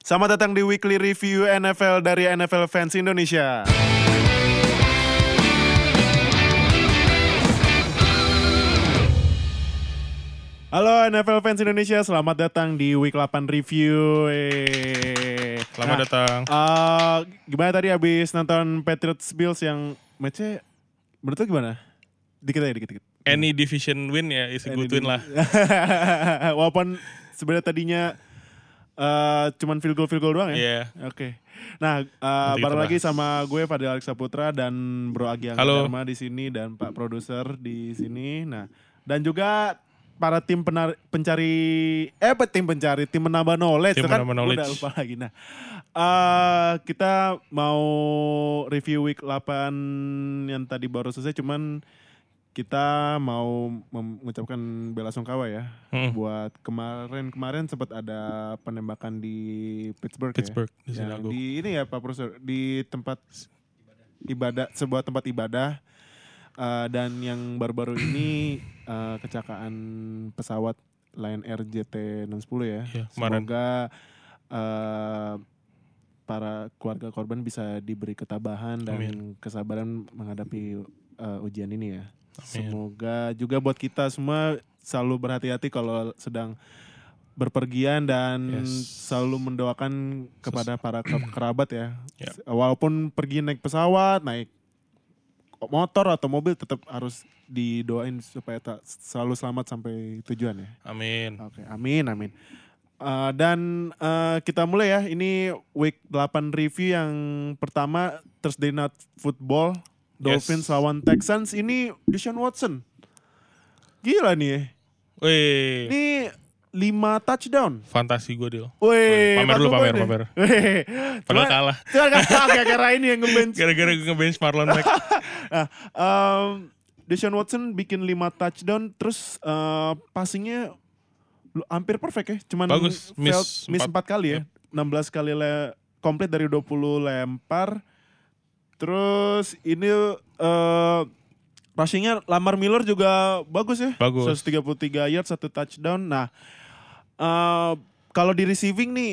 Selamat datang di Weekly Review NFL dari NFL Fans Indonesia. Halo NFL Fans Indonesia, selamat datang di Week 8 Review. Selamat Nah, datang. eh, gimana tadi abis nonton Patriots Bills yang matchnya menurut lo gimana? Dikit aja, dikit-dikit. Any division win ya is a good win lah. Walaupun sebenarnya tadinya eh cuman field goal field goal doang ya. Iya. Oke. Nah, uh, Nanti bareng kita lagi sama gue Fadil Alexa Putra dan Bro Agi. Dharma di sini dan Pak produser di sini. Nah, dan juga para tim penar- pencari eh apa tim pencari tim menambah knowledge Tim kan menambah knowledge. udah lupa lagi. Nah, eh kita mau review week 8 yang tadi baru selesai cuman kita mau mengucapkan bela sungkawa ya Hmm. buat kemarin-kemarin sempat ada penembakan di Pittsburgh, Pittsburgh ya. di Yang di ini ya Pak Profesor di tempat ibadah sebuah tempat ibadah Eh, dan yang baru-baru ini eh, kecelakaan pesawat Lion Air JT 610 ya. Kemarin. Semoga eh, para keluarga korban bisa diberi ketabahan dan Amin. kesabaran menghadapi eh, ujian ini ya. Amin. Semoga juga buat kita semua selalu berhati-hati kalau sedang berpergian dan Yes. selalu mendoakan kepada para ke- kerabat ya. Ya. Walaupun pergi naik pesawat, naik motor atau mobil tetap harus didoain supaya tak selalu selamat sampai tujuan ya. Amin. Oke, amin, amin. Eh, dan eh, kita mulai ya. Ini week 8 review yang pertama Thursday Night Football. Yes. Dolphins lawan Texans. Ini Deshaun Watson. Gila nih ya. Wih, Ini 5 touchdown. fantasi gue deal. Wih, Pamer dulu, 40 pamer, pamer. Wih, Padahal kalah. Cuma kan gara-gara ini yang nge-bench. Gara-gara gue nge-bench Marlon Mack. Nah, um, Deshaun Watson bikin 5 touchdown terus uh, passingnya hampir perfect ya. Cuman Bagus, miss failed- miss empat. 4 kali ya. 16 kali le komplit dari 20 lempar. Terus ini uh, rushingnya Lamar Miller juga bagus ya. Bagus. 133 yard, satu touchdown. Nah, uh, kalau di receiving nih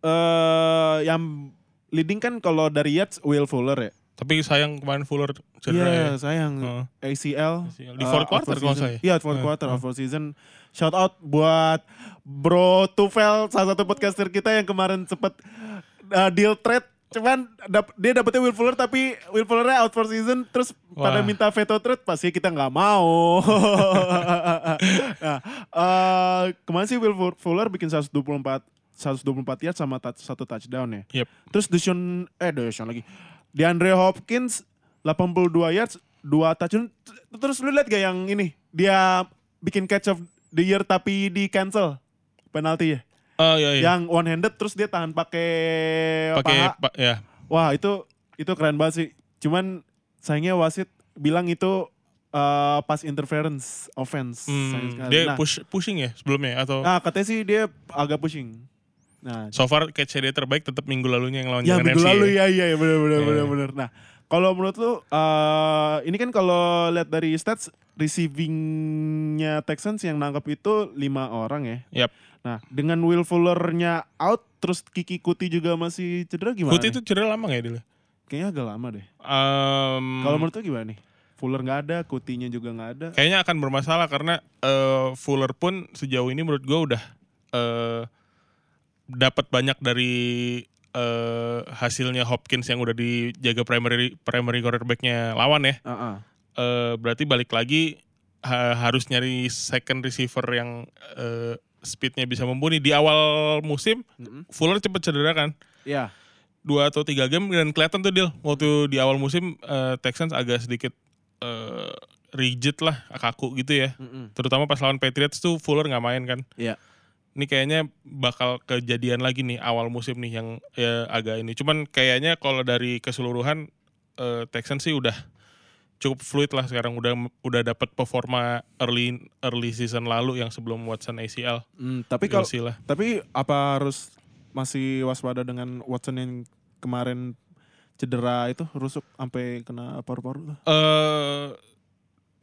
uh, yang leading kan kalau dari yards Will Fuller ya. Tapi sayang kemarin Fuller cedera Iya ya. sayang Heeh. ACL Di fourth uh, quarter kalau saya. Iya fourth Eh, quarter out for season. Shout out buat Bro Tufel salah satu podcaster kita yang kemarin sempet uh, deal trade cuman dap- dia dapetnya Will Fuller tapi Will Fullernya out for season terus pada Wah. minta veto trade pasti kita nggak mau. nah, uh, kemarin sih Will Fuller bikin 124 124 yard sama touch, satu touchdown ya. Yep. Terus Deshaun eh Deshaun lagi. DeAndre Hopkins 82 yards, 2 touchdown. Terus lu lihat gak yang ini? Dia bikin catch of the year tapi di cancel penalti ya. Oh iya iya. Yang one handed terus dia tahan pakai Pakai pa- ya. Wah, itu itu keren banget sih. Cuman sayangnya wasit bilang itu uh, pass interference offense. Hmm, dia nah, push pushing ya sebelumnya atau nah, katanya sih dia agak pushing. Nah, so far catch dia terbaik tetap minggu lalunya yang lawan Ya minggu NFC lalu ya. ya iya ya benar benar Iya. benar benar. Nah, kalau menurut lu eh ini kan kalau lihat dari stats receivingnya Texans yang nangkap itu lima orang ya. Yap. Nah, dengan Will Fuller-nya out terus Kiki Kuti juga masih cedera gimana? Kuti itu cedera lama nggak ya dulu? kayaknya agak lama deh. Um, Kalau menurut lu gimana nih? Fuller nggak ada, Kutinya juga nggak ada. kayaknya akan bermasalah karena eh, Fuller pun sejauh ini menurut gue udah eh, dapat banyak dari eh, hasilnya Hopkins yang udah dijaga primary primary quarterbacknya lawan ya. Heeh. Eh, berarti balik lagi ha- harus nyari second receiver yang eh, speednya bisa mumpuni di awal musim. Mm-mm. Fuller cepet cedera kan. Iya. dua atau tiga game dan kelihatan tuh deal waktu di awal musim eh, Texans agak sedikit eh, rigid lah kaku gitu ya Mm-mm. terutama pas lawan Patriots tuh Fuller nggak main kan Iya. ini kayaknya bakal kejadian lagi nih awal musim nih yang ya agak ini cuman kayaknya kalau dari keseluruhan eh, Texans sih udah cukup fluid lah sekarang udah udah dapat performa early early season lalu yang sebelum Watson ACL Hmm, tapi kalau Tapi apa harus masih waspada dengan Watson yang kemarin cedera itu rusuk sampai kena paru-paru eh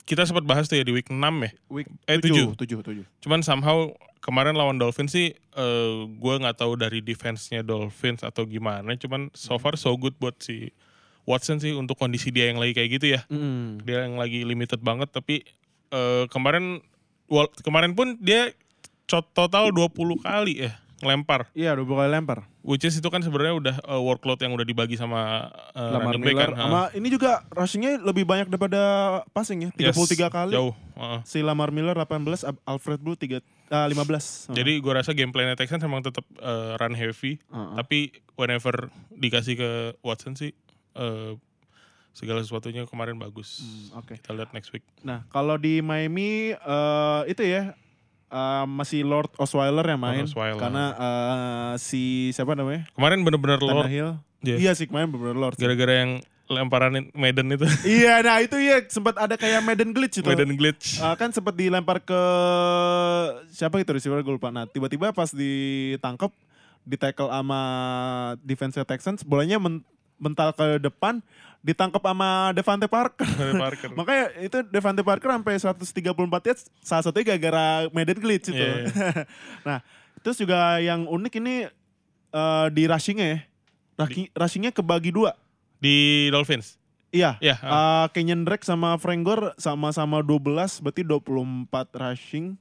kita sempat bahas tuh ya di week 6 ya. Week Eh, tujuh. tujuh, tujuh. Cuman somehow kemarin lawan Dolphins sih eh gue nggak tahu dari defense-nya Dolphins atau gimana. Cuman so far so good buat si Watson sih untuk kondisi dia yang lagi kayak gitu ya. Mm. Dia yang lagi limited banget tapi eh kemarin wal- kemarin pun dia total 20 kali ya ngelempar. Iya, udah kali lempar. Which is itu kan sebenarnya udah eh, workload yang udah dibagi sama eh, Lamar running back Miller. kan. Ha. Sama ini juga rushingnya lebih banyak daripada passing ya. 33 Yes, kali. Jauh. heeh. Si Lamar Miller 18, Ab- Alfred Blue 3, ah, 15. Heeh. Jadi gue rasa game plan Texans emang tetap eh, run heavy. Heeh. Tapi whenever dikasih ke Watson sih eh, segala sesuatunya kemarin bagus. Hmm, Oke. Kita lihat next week. Nah, kalau di Miami eh, itu ya eh, masih Lord Osweiler yang main Osweiler. karena eh, si siapa namanya? Kemarin bener-bener Lord Tannehill. Iya. Iya sih kemarin bener Lord. gara-gara yang lemparan Maiden itu. iya, nah itu ya sempat ada kayak Madden glitch itu. Maiden glitch. Eh, kan sempat dilempar ke siapa gitu receiver gue lupa. Nah, tiba-tiba pas ditangkap di tackle sama defense Texans, bolanya men- mental ke depan, ditangkap sama Devante Parker. Parker. Makanya itu Devante Parker sampai 134 yards salah satunya gara-gara Madden glitch itu. Iya, nah, terus juga yang unik ini eh, di rushingnya ya. Rushing- Rushingnya kebagi dua. Di Dolphins. Iya. Ya. Eh, Kenyon Drake sama Frank Gore sama-sama 12 berarti 24 rushing.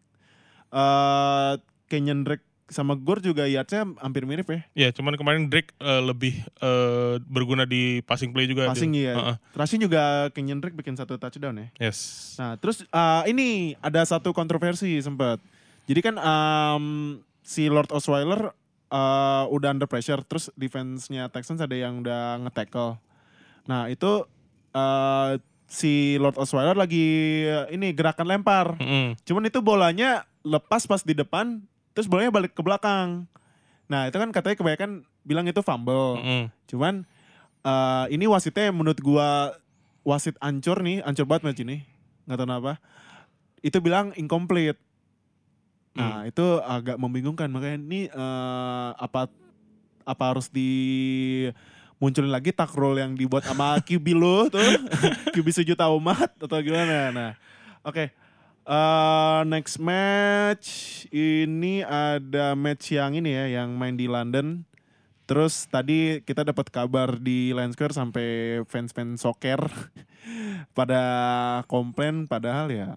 Eh Kenyon Drake sama Gore juga yardsnya hampir mirip ya. Ya, cuman kemarin Drake eh, lebih eh, berguna di passing play juga. Passing dia. iya. Heeh. Rushing juga Kenyon Drake bikin satu touchdown ya. Yes. Nah, terus uh, ini ada satu kontroversi sempat. Jadi kan um, si Lord Osweiler uh, udah under pressure, terus defense-nya Texans ada yang udah nge-tackle. Nah, itu uh, si Lord Osweiler lagi uh, ini gerakan lempar. Mm-mm. Cuman itu bolanya lepas pas di depan, terus bolanya balik ke belakang. Nah, itu kan katanya kebanyakan bilang itu fumble. Mm-mm. Cuman eh, ini wasitnya menurut gua wasit ancur nih, ancur banget match ini. Nggak tahu kenapa. Itu bilang incomplete. Nah, itu agak membingungkan makanya ini eh, apa apa harus di munculin lagi takrol yang dibuat sama QB lo tuh QB sejuta umat atau gimana nah oke Eh, next match ini ada match yang ini ya yang main di London Terus tadi kita dapat kabar di Lions Square sampai fans-fans soccer pada komplain padahal ya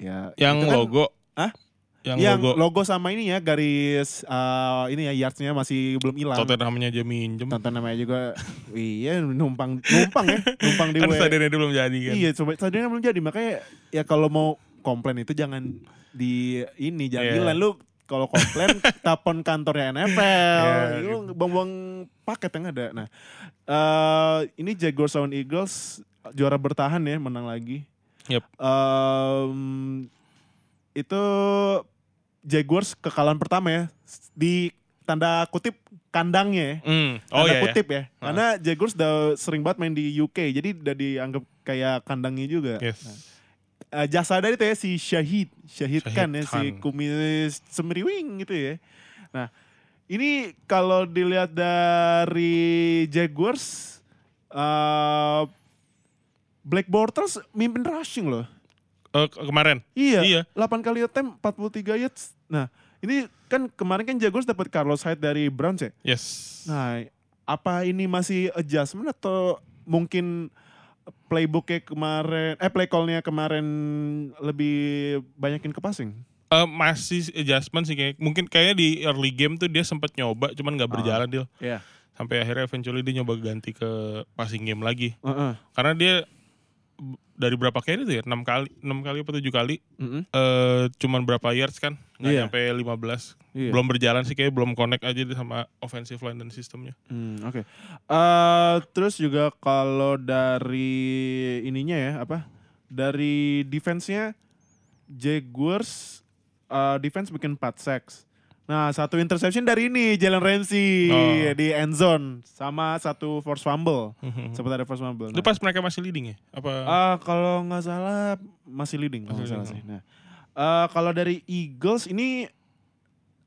ya Yang kan logo. Hah? Yang, yang logo. logo. sama ini ya garis eh, ini ya yardsnya masih belum hilang. Tottenhamnya aja minjem. Tonton namanya juga iya numpang numpang ya numpang di Kan W. stadionnya belum jadi kan. Iya coba stadionnya belum jadi makanya ya kalau mau komplain itu jangan di ini jangan line. lu kalau komplain telepon kantornya NFL Iya, lu buang-buang paket yang ada nah eh ini Jaguars lawan Eagles juara bertahan ya menang lagi Yep. Em, itu Jaguars kekalahan pertama ya di tanda kutip kandangnya ya Hmm. Oh tanda iya, iya. kutip ya. Karena Jaguars udah sering banget main di UK, jadi udah dianggap kayak kandangnya juga. Yes. Eh, jasa dari itu ya si Syahid, Syahid, Syahid Khan ya si kumis semriwing gitu ya. Nah, ini kalau dilihat dari Jaguars eh Black Bortles mimpin rushing loh. Eh, ke- kemarin. Iya, Iya. 8 kali attempt 43 yards. Nah, ini kan kemarin kan Jaguars dapat Carlos Hyde dari Browns ya. Yes. Nah, apa ini masih adjustment atau mungkin playbooknya kemarin, eh play call-nya kemarin lebih banyakin ke passing? Eh, masih adjustment sih kayak mungkin kayaknya di early game tuh dia sempat nyoba cuman nggak berjalan dia Iya. sampai akhirnya eventually dia nyoba ganti ke passing game lagi Heeh. karena dia dari berapa kali tuh ya enam kali enam kali atau tujuh kali Mm-mm. eh cuman berapa yards kan nggak Iya. nyampe 15 Iya. belum berjalan sih kayak belum connect aja sama offensive line dan sistemnya Hmm, Oke. Eh, terus juga kalau dari ininya ya apa? Dari defense-nya Jaguars eh, defense bikin 4 sacks. Nah, satu interception dari ini Jalen Ramsey Oh. di end zone sama satu force fumble. Sempat ada force fumble. itu Nah, pas mereka masih leading ya apa ah, kalau nggak salah masih leading kalau Masih nggak salah sih. Nah, eh, kalau dari Eagles ini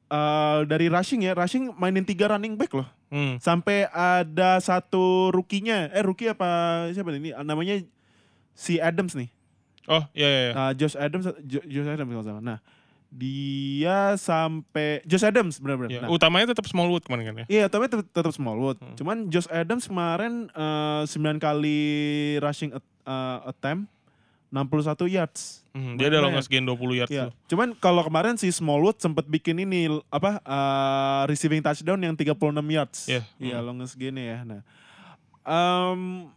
eh, dari rushing ya, rushing mainin tiga running back loh Hmm. sampai ada satu rukinya eh rookie apa siapa ini namanya si Adams nih Oh iya iya. iya. Josh Adams, Jo- Josh Adams kalau salah. Nah, dia sampai Josh Adams benar-benar. Iya, Nah, Utamanya tetap Smallwood kemarin kan ya. Iya, tapi tetap, tetap Smallwood. Hmm. Cuman Josh Adams kemarin eh, 9 kali rushing at- eh, attempt 61 yards. Hmm, dia ada longest gain 20 yards Iya. tuh. Cuman kalau kemarin si Smallwood sempat bikin ini apa eh, receiving touchdown yang 36 yards. Iya. Iya, Hmm. longest gain ya. Nah, em,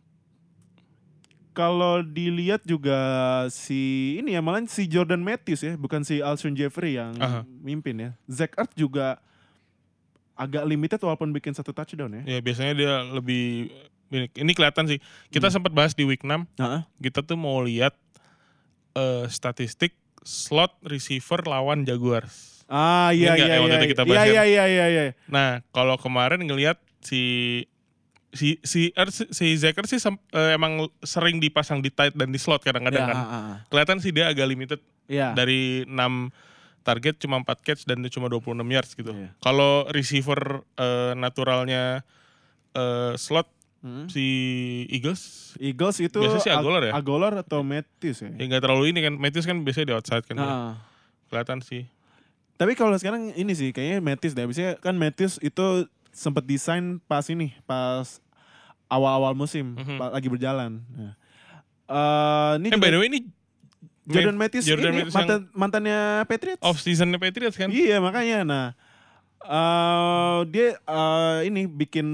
kalau dilihat juga si ini ya malah si Jordan Matthews ya, bukan si Alshon Jeffrey yang Aha. mimpin ya. Zach Ertz juga agak limited walaupun bikin satu touchdown ya. Ya biasanya dia lebih ini, kelihatan sih. Kita Hmm. sempat bahas di week 6, Heeh. kita tuh mau lihat eh, statistik slot receiver lawan Jaguars. Ah iya iya yang waktu iya. kita Iya bahas iya kan? iya iya iya. Nah, kalau kemarin ngelihat si si si Ertz- si Zaker sih sem- eh, emang sering dipasang di tight dan di slot kadang-kadang Iya, kan. ah, ah. Kelihatan sih dia agak limited Iya. dari 6 target cuma 4 catch dan cuma 26 yards gitu. Iya. Kalau receiver eh, naturalnya eh, slot Hmm. si Eagles Eagles itu Biasanya sih Ag- Aguilar ya? Aguilar atau Matthews ya? ya nggak terlalu ini kan Matthews kan biasanya di outside kan ya. Ah. kelihatan sih Tapi kalau sekarang ini sih kayaknya Matthews deh. Biasanya kan Matthews itu sempat desain pas ini, pas awal-awal musim, Mhm. pa- lagi berjalan. Nah. Eh, ini eh juga by the way ini Jordan Ma- Matthews Jordan ini Matthews yang mantan, mantannya Patriots. off seasonnya Patriots kan Iya makanya. Nah, eh dia eh, ini bikin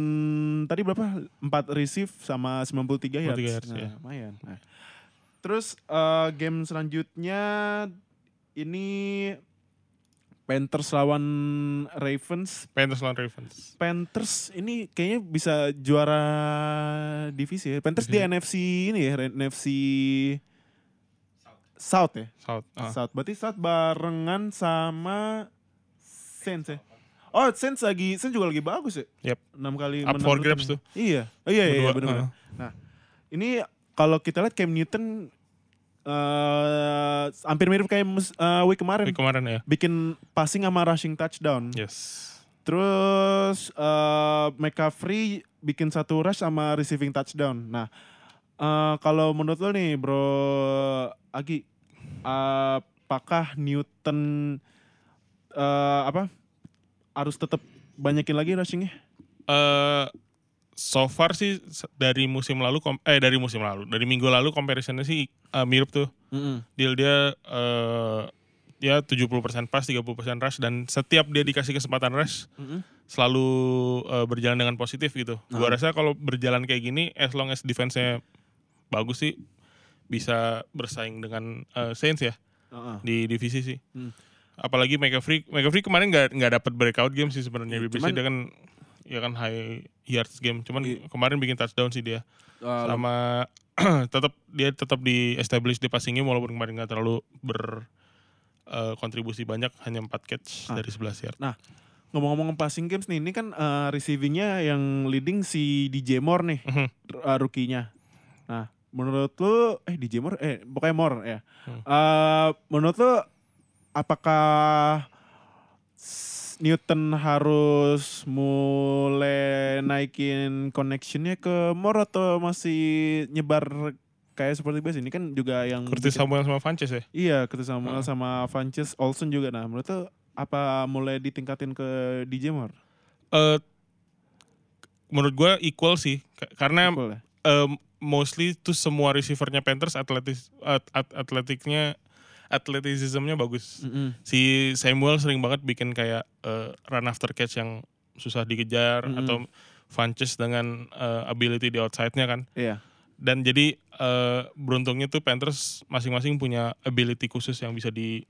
tadi berapa? 4 receive sama 93 yards. 93 yards, nah, ya. lumayan. Nah. Terus eh, game selanjutnya ini Panthers lawan Ravens. Panthers lawan Ravens Panthers ini kayaknya bisa juara divisi ya. Panthers di Divisi. NFC ini ya, NFC South ya. South ah. South. Berarti South barengan sama Saints ya. Oh, Saints lagi Saints juga lagi bagus ya. Yep. 6 kali Up menang for grabs tuh. Iya. Oh, iya iya, iya benar. ah. Nah, ini kalau kita lihat Cam Newton eh hampir mirip kayak mus- eh, week kemarin. Week kemarin ya Bikin passing sama rushing touchdown. yes Terus eh McCaffrey bikin satu rush sama receiving touchdown. Nah, eh kalau menurut lo nih, Bro Agi, apakah Newton eh apa harus tetap banyakin lagi rushingnya? eh so far sih dari musim lalu eh dari musim lalu dari minggu lalu comparisonnya sih eh, mirip tuh deal dia eh ya 70% pass 30% rush dan setiap dia dikasih kesempatan rush selalu eh, berjalan dengan positif gitu. Gua Ah. rasa kalau berjalan kayak gini as long as defense-nya bagus sih bisa bersaing dengan eh, Saints ya Heeh. di divisi sih. Hmm. Apalagi McCaffrey, McCaffrey kemarin nggak nggak dapat breakout game sih sebenarnya. Biasanya cuman- dia kan ya kan high yards game. Cuman Iya. kemarin bikin touchdown sih dia. Eh, Sama tetap dia tetap di establish di passing game walaupun kemarin nggak terlalu ber eh, kontribusi banyak hanya 4 catch Ah. dari 11 yard. ngomong-ngomong passing games nih, ini kan eh, receivingnya yang leading si DJ Moore nih, Mhm. r- eh, rookie-nya. Nah, menurut lu, eh DJ Moore, eh pokoknya Moore ya. Hmm. Eh, menurut lu, apakah Newton harus mulai naikin connectionnya ke Moore atau masih nyebar kayak seperti biasa? Ini kan juga yang Curtis bikin- Samuel sama Funches ya. Iya, Curtis Samuel Heeh. sama Vanches Olsen juga. Nah, menurut lu apa mulai ditingkatin ke DJ Moore? Eh menurut gua equal sih Ka- karena Equal ya? em, mostly tuh semua receivernya Panthers atletis at, at- atletiknya athleticismnya bagus. Mm-mm. Si Samuel sering banget bikin kayak eh, run after catch yang susah dikejar Mm-mm. atau Funches dengan eh, ability di outside-nya kan. Iya. Dan jadi eh, beruntungnya tuh Panthers masing-masing punya ability khusus yang bisa di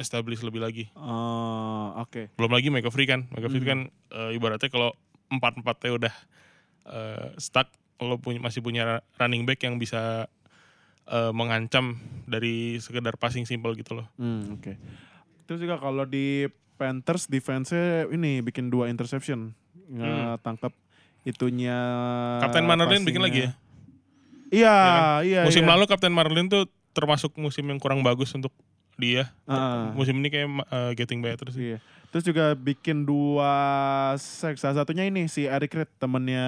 establish lebih lagi. Oh, oke. Belum lagi McCaffrey kan. McCaffrey Hmm. kan eh, ibaratnya kalau empat-empatnya udah eh, stuck, lo punya, masih punya running back yang bisa eh, mengancam dari sekedar passing simple gitu loh. Hmm, oke. Terus juga kalau di Panthers defense-nya ini bikin dua interception. Ngetangkap itunya Kapten Marlin bikin lagi ya? Iya, kan? iya. musim iya. lalu Kapten Marlin tuh termasuk musim yang kurang bagus untuk dia. Ah. Musim ini kayak eh, getting better sih. Iya. Terus juga bikin dua sack. Salah satunya ini si Eric Reed temennya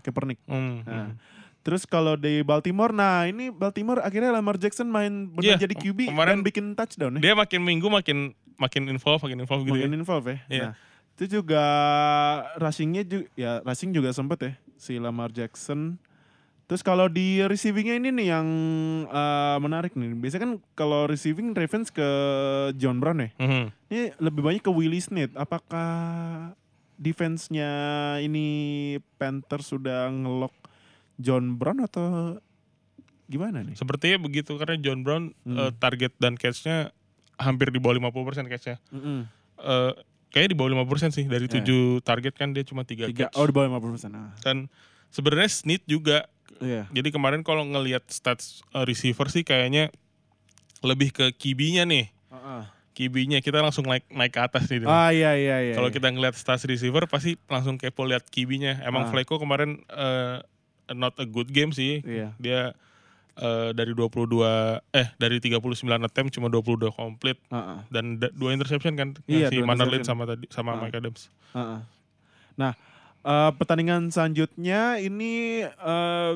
Kaepernick. Hmm, Nah, hmm. Terus kalau di Baltimore, nah ini Baltimore akhirnya Lamar Jackson main benar Iya, jadi QB kemarin dan bikin touchdown ya. Dia makin minggu makin makin involve, makin involve gitu. Makin ya. involve ya. Iya. Nah, itu juga rushingnya juga ya rushing juga sempet ya si Lamar Jackson. Terus kalau di receivingnya ini nih yang eh, menarik nih. Biasanya kan kalau receiving Ravens ke John Brown ya. Mhm. Ini lebih banyak ke Willie Snead. Apakah defense-nya ini Panthers sudah ngelok John Brown atau gimana nih? Sepertinya begitu karena John Brown Hmm. eh, target dan catch-nya hampir di bawah 50% catch-nya. Mm-mm. Eh, kayaknya di bawah 50% sih dari. 7 target kan dia cuma 3 Tiga, catch. oh di bawah 50%. Ah. Dan sebenarnya Snead juga Iya. Jadi kemarin kalau ngelihat stats uh, receiver sih kayaknya lebih ke kibinya nih. Ah, Kibinya kita langsung naik naik ke atas nih. ah. Iya iya iya. kalau iya. kita ngelihat stats receiver pasti langsung kepo lihat kibinya. Emang Ah. Flacco kemarin uh, not a good game sih. Iya. Dia uh, dari 22 eh dari 39 attempt cuma 22 komplit Ah, ah. dan da- dua interception kan Iya, si interception. sama tadi sama Ah. Mike Adams. Heeh. Nah, eh, pertandingan selanjutnya ini eh,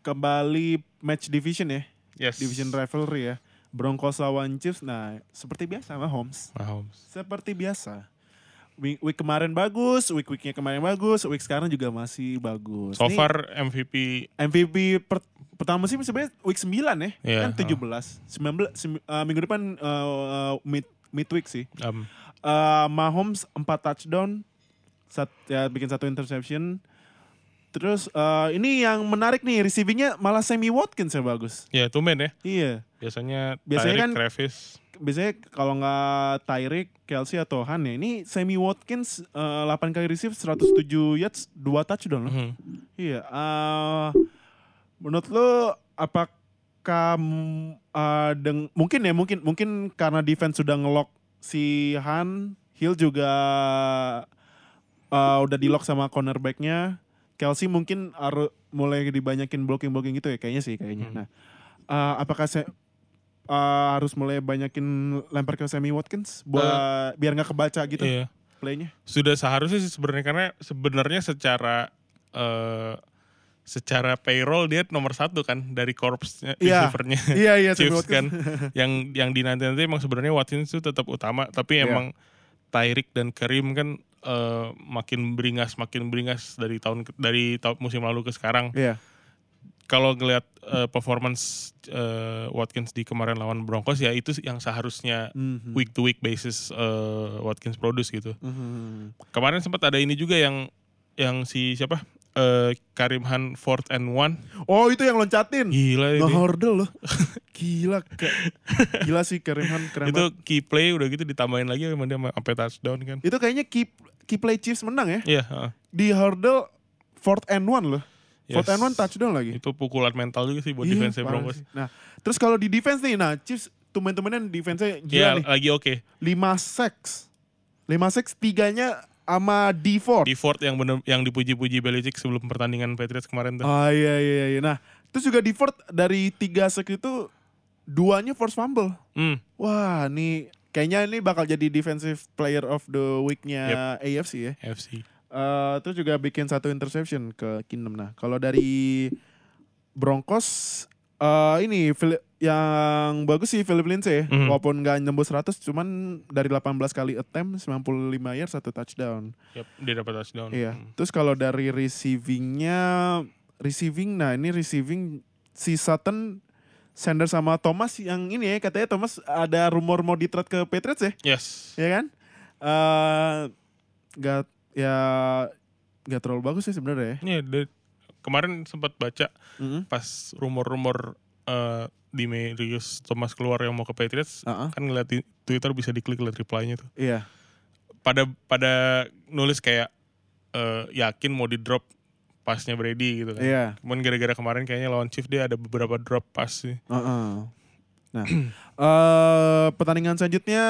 kembali match division ya, Yes. division rivalry ya. Broncos lawan Chiefs. Nah, seperti biasa Mahomes. Mahomes. Seperti biasa. Week, week kemarin bagus, week weeknya kemarin bagus, week sekarang juga masih bagus. So far MVP MVP per- pertama sih sebenarnya week 9 ya, Iya, kan 17. 19 sem- eh, minggu depan eh, mid midweek sih. um, Eh, Mahomes 4 touchdown, sat, ya bikin satu interception. Terus eh, ini yang menarik nih receivingnya malah Sammy Watkins yang bagus. ya tumben ya. Iya, Biasanya, Biasanya Tyreek, kan- Travis. Biasanya kalau nggak Tyreek, Kelsey atau Han ya. Ini Sammy Watkins eh, 8 kali receive 107 yards, 2 touchdown loh. Mhm. Iya. eh, menurut lo apakah mm, eh, deng- mungkin ya mungkin mungkin karena defense sudah ngelock si Han, Hill juga eh, udah di lock sama cornerbacknya. Kelsey mungkin harus mulai dibanyakin blocking blocking gitu ya kayaknya sih kayaknya. Hmm. Nah, eh, apakah eh, harus mulai banyakin lempar ke Sammy Watkins buat biar nggak kebaca gitu Iya. playnya? Sudah seharusnya sih sebenarnya karena sebenarnya secara eh secara payroll dia nomor satu kan dari korpsnya Iya. receivernya iya iya Sammy Chiefs kan. Yang yang di nanti nanti emang sebenarnya Watkins itu tetap utama tapi Iya. emang Tyreek dan Karim kan eh, makin beringas makin beringas dari tahun dari tahun musim lalu ke sekarang. Iya. Kalau ngelihat eh, performance eh, Watkins di kemarin lawan Broncos ya itu yang seharusnya Mhm. week to week basis eh, Watkins produce gitu. Mhm. Kemarin sempat ada ini juga yang yang si siapa? Eh, Karim Han fourth and one. Oh itu yang loncatin. Gila ini. Nge-hurdle loh. Gila. Ke, gila sih keren kan. Keren itu key play udah gitu ditambahin lagi sama dia sampai touchdown kan. Itu kayaknya key, key play Chiefs menang ya. Iya, heeh. Di hurdle fourth and one loh. Fourth Yes. and one touchdown lagi. Itu pukulan mental juga sih buat Iya, defense Broncos. sih. Nah terus kalau di defense nih. Nah Chiefs tumen-tumenan defense-nya gila Iya, nih. lagi oke. 5 sacks. 5 sacks tiganya sama D4. Di Ford yang bener yang dipuji-puji Belichick sebelum pertandingan Patriots kemarin tuh. Oh iya iya iya. Nah terus juga D4 dari 3 sacks itu duanya force fumble. Hmm, Wah, nih kayaknya ini bakal jadi defensive player of the week-nya AFC ya. FC. Eh terus juga bikin satu interception ke Kingdom. Nah, kalau dari Broncos eh ini yang bagus sih Philip Lindsay. Mhm. Walaupun nggak nembus 100 cuman dari 18 kali attempt 95 yard satu touchdown. Yep, dia dapat touchdown. Iya. Hmm. Terus kalau dari receivingnya receiving nah ini receiving si Sutton Sanders sama Thomas yang ini ya katanya Thomas ada rumor mau di-trade ke Patriots ya, Yes. ya kan? Eh nggak ya nggak terlalu bagus sih sebenarnya ya. Iya, kemarin sempat baca Mhm. pas rumor-rumor eh, di Marius Thomas keluar yang mau ke Patriots, Uh-uh. kan ngeliat di Twitter bisa diklik lihat reply-nya tuh. Iya. Pada pada nulis kayak eh, yakin mau di drop pasnya Brady gitu kan. Iya. Cuman gara-gara kemarin kayaknya lawan Chief dia ada beberapa drop pass sih. Uh-uh. Nah, eh pertandingan selanjutnya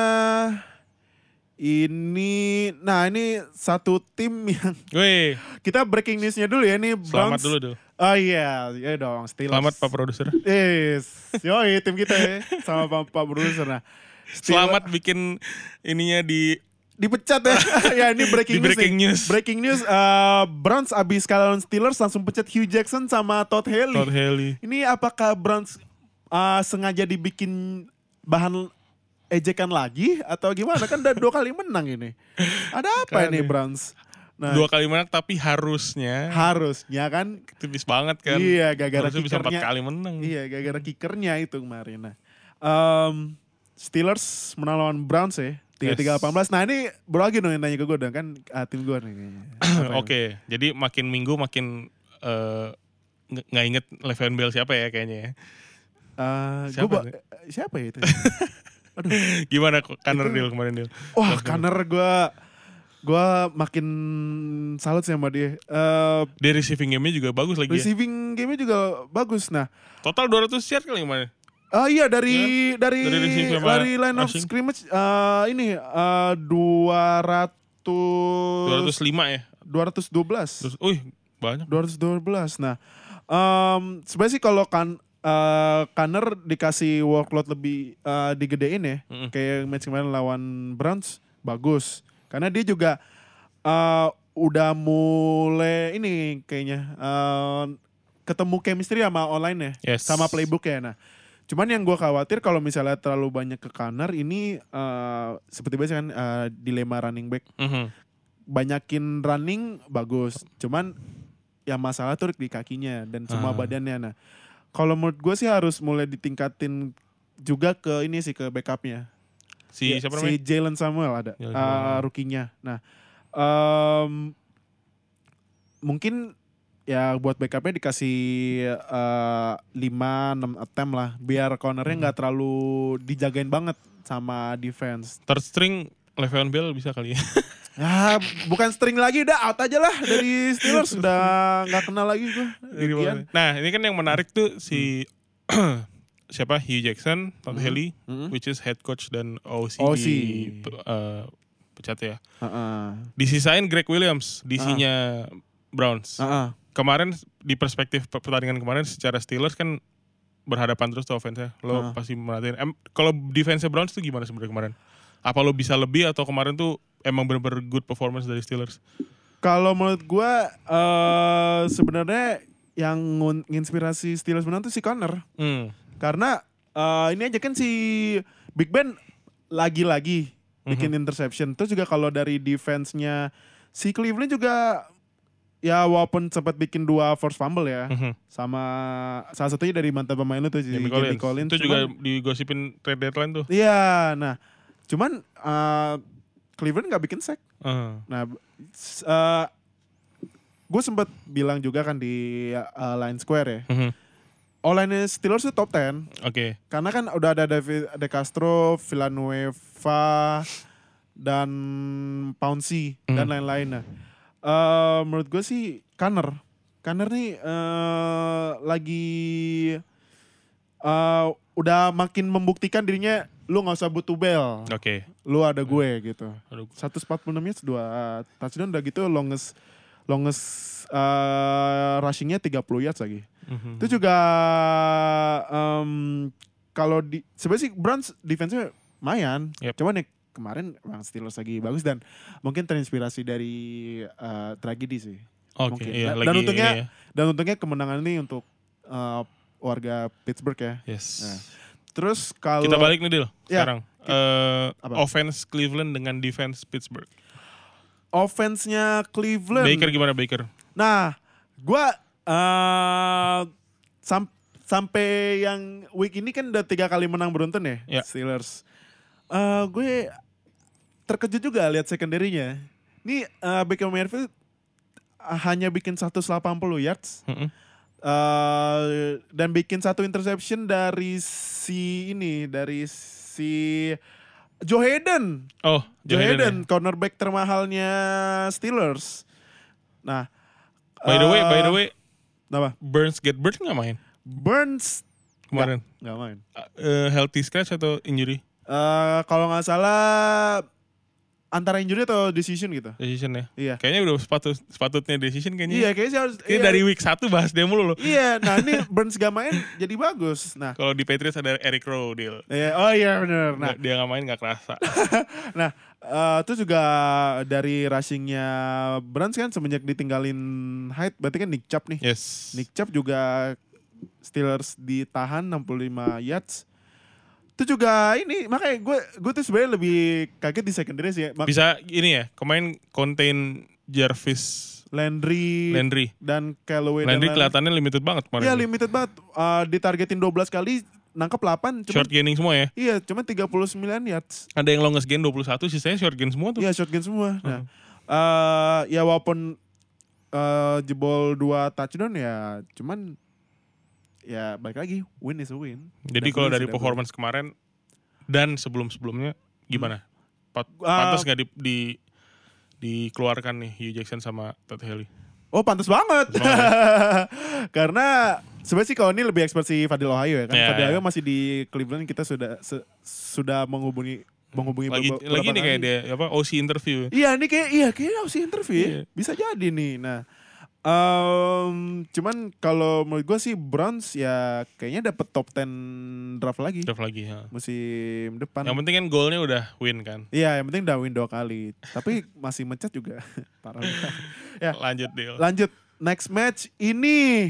ini, nah ini satu tim yang Wih, kita breaking newsnya dulu ya ini selamat Browns. dulu dulu. Oh iya, iya dong. Steelers. Selamat Pak Produser. Yes, yoi tim kita ya sama Pak, Pak Produser. Nah, Steelers- Selamat bikin ininya di dipecat ya. ya ini breaking, Di breaking news. nih. news. Breaking news eh, Browns abis kalah lawan Steelers langsung pecat Hugh Jackson sama Todd Haley. Todd Haley. Ini apakah Browns eh, sengaja dibikin bahan ejekan lagi atau gimana? Kan udah dua kali menang ini. Ada apa Kan ini ya. Browns? Nah, Dua kali menang tapi harusnya harusnya kan tipis banget kan. Iya, gara-gara Harusnya bisa empat kickernya. kali menang. Iya, gara-gara kickernya itu kemarin. Nah, em, Steelers menang lawan Browns ya. Tiga tiga delapan belas. Nah ini baru lagi dong yang nanya ke gue dong kan ah, tim gue nih. Oke, jadi makin minggu makin eh, nggak inget Le'Veon Bell siapa ya kayaknya ya. Eh, Siapa gua eh, siapa ya itu? Gimana kok Kanner deal kemarin deal? Wah, Kanner gue gue makin salut sih sama dia. Eh, Dia receiving game-nya juga bagus lagi ya. receiving game-nya juga bagus. Nah, Total 200 yard kali kemarin. ah iya dari dari Dari sama dari line of rushing. scrimmage eh, ini eh, 200 205 ya. 212. Terus, wih banyak. 212. Nah, em sebenarnya sih kalau kan eh Kanner dikasih workload lebih eh, digedein ya, Mm-mm. kayak match kemarin lawan Browns bagus. Karena dia juga eh udah mulai ini kayaknya eh, ketemu chemistry sama online ya, Yes. sama playbook ya. Nah, cuman yang gue khawatir kalau misalnya terlalu banyak ke Kanner ini eh, seperti biasa kan eh, dilema running back Mhm. banyakin running bagus. Cuman yang masalah tuh di kakinya dan semua Ah. badannya. Nah, kalau menurut gue sih harus mulai ditingkatin juga ke ini sih ke backupnya. Si Ya, siapa si namanya? Jalen Samuel ada, Jalen uh, rookie-nya. Nah, em, mungkin ya buat backupnya dikasih uh, 5-6 attempt lah, biar cornernya Hmm. nggak terlalu dijagain banget sama defense. Third string Le'Veon Bell bisa kali ya. Ya bukan string lagi udah out aja lah dari Steelers udah nggak kenal lagi boleh. Nah ini kan yang menarik tuh si siapa Hugh Jackson, Todd Mhm. Haley, Mhm. which is head coach dan OC, OC. di eh, pecat ya. Heeh. Disisain Greg Williams, DC-nya Browns. Heeh. Kemarin di perspektif per- pertandingan kemarin secara Steelers kan berhadapan terus tuh offense-nya. Lo Ah. pasti merhatiin. Em, kalau defense Browns tuh gimana sebenarnya kemarin? Apa lo bisa lebih atau kemarin tuh emang bener-bener good performance dari Steelers? Kalau menurut gue eh sebenarnya yang nginspirasi Steelers menang tuh si Connor. Hmm. Karena eh, ini aja kan si Big Ben lagi-lagi Mhm. bikin interception. Terus juga kalau dari defense-nya si Cleveland juga ya walaupun sempat bikin dua force fumble ya. Mhm. Sama salah satunya dari mantan pemain lu tuh Jamie Collins. Collins. Itu juga Cuman- digosipin trade deadline tuh. Iya, nah cuman eh, Cleveland nggak bikin sack. Ah. Nah, gue sempat bilang juga kan di uh, Line Square ya. Mhm. Online Steelers itu top 10 Oke. karena kan udah ada David De Castro, Villanueva dan Pouncy dan Hmm. lain-lain. Nah, eh, menurut gue sih Kanner, Kanner nih eh, lagi eh, udah makin membuktikan dirinya lu nggak usah butuh bel, Oke. lu ada gue gitu. Aduh. 146 yards dua touchdown udah gitu longest longest uh, rushingnya 30 yards lagi. Mhm. Itu juga em, kalau di sebenarnya sih Browns defense-nya lumayan. Yep. Cuman ya kemarin Bang Steelers lagi bagus dan mungkin terinspirasi dari uh, tragedi sih. Oke, mungkin. iya Dan- lagi dan untungnya- ini ya. Dan untungnya kemenangan ini untuk uh, warga Pittsburgh ya. Yes. Nah, Terus kalau Kita balik nih Dil, Ya, sekarang. Eh, Apa? offense Cleveland dengan defense Pittsburgh. offense-nya Cleveland. Baker gimana Baker? Nah, gua eh sam- sampai yang week ini kan udah tiga kali menang beruntun ya, Ya. Steelers. Eh gue terkejut juga lihat secondary-nya. Ini eh Baker Mayfield hanya bikin 180 yards Mhm. Eh dan bikin satu interception dari si ini dari si Joe Hayden. Oh, Joe Joe Hayden. Hayden, cornerback termahalnya Steelers. Nah, By the way, by the eh, way, Kenapa? Burns get Burns nggak main Burns kemarin? nggak main. Eh, healthy scratch atau injury? Eh kalau nggak salah antara injury atau decision gitu. Decision ya. Iya. Kayaknya udah sepatut sepatutnya decision kayaknya. Iya, kayaknya sih harus. Kayaknya iya. dari week 1 bahas dia mulu loh. Iya, nah ini Burns gak main jadi bagus. Nah, Kalau di Patriots ada Eric Rowe deal. iya, oh iya bener. Nah, dia nggak main nggak kerasa. nah eh, itu juga dari rushingnya Burns kan semenjak ditinggalin Hyde, berarti kan Nick Chubb nih. Yes. Nick Chubb juga Steelers ditahan 65 yards. Itu juga ini makanya gue gue tuh sebenarnya lebih kaget di secondary sih ya. Mak- Bisa ini ya, kemarin contain Jarvis Landry, Landry. dan Callaway dan Landry lain- kelihatannya limited banget kemarin. Iya limited banget. Eh, ditargetin 12 kali, nangkep 8. Cuma, Short gaining semua ya. Iya, cuma 39 yards. Ada yang longest gain 21, sisanya short gain semua tuh. Iya, shotgun semua. Nah, eh, ya walaupun eh, jebol 2 touchdown ya, cuman ya balik lagi, win is a win. Jadi kalau win dari performance kemarin dan sebelum-sebelumnya gimana? Pat Ah. pantas nggak di, di dikeluarkan nih Hugh Jackson sama Todd Haley? Oh pantas banget. Karena sebenarnya sih kalau ini lebih expert si Fadil Ohio ya kan. Iya, Fadil iya. Ohio masih di Cleveland kita sudah se- sudah menghubungi menghubungi Lagi beberapa- lagi nih kayak dia apa OC interview. Iya ini kayak iya kayaknya harus interview. Iya. Bisa jadi nih. Nah, em, cuman kalau menurut gue sih Browns ya kayaknya dapet top 10 draft lagi Draft lagi. ya. musim depan. Yang penting kan goalnya udah win kan. Iya, yang penting udah win dua kali. Tapi masih mencat juga. Parah. Ya. Lanjut deal. Lanjut next match ini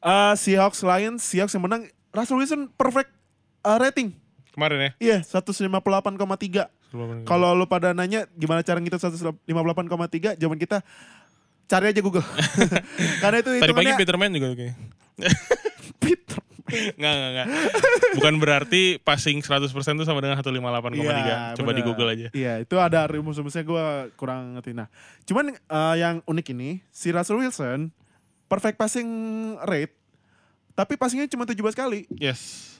eh, Seahawks Lions. Seahawks yang menang. Russell Wilson perfect eh, rating. Kemarin ya. Iya, 158,3. Kalau lu pada nanya gimana cara ngitung 158,3, jawaban kita cari aja Google. Karena itu Tadi pagi Peterman juga tuh kayaknya. Peter. Enggak, enggak, enggak. Bukan berarti passing 100% itu sama dengan 158,3. Iya, Coba di bener. Google aja. Iya, itu ada rumus-rumusnya gue kurang ngerti. Nah, cuman eh, yang unik ini, si Russell Wilson perfect passing rate, tapi passingnya cuma 17 kali. Yes.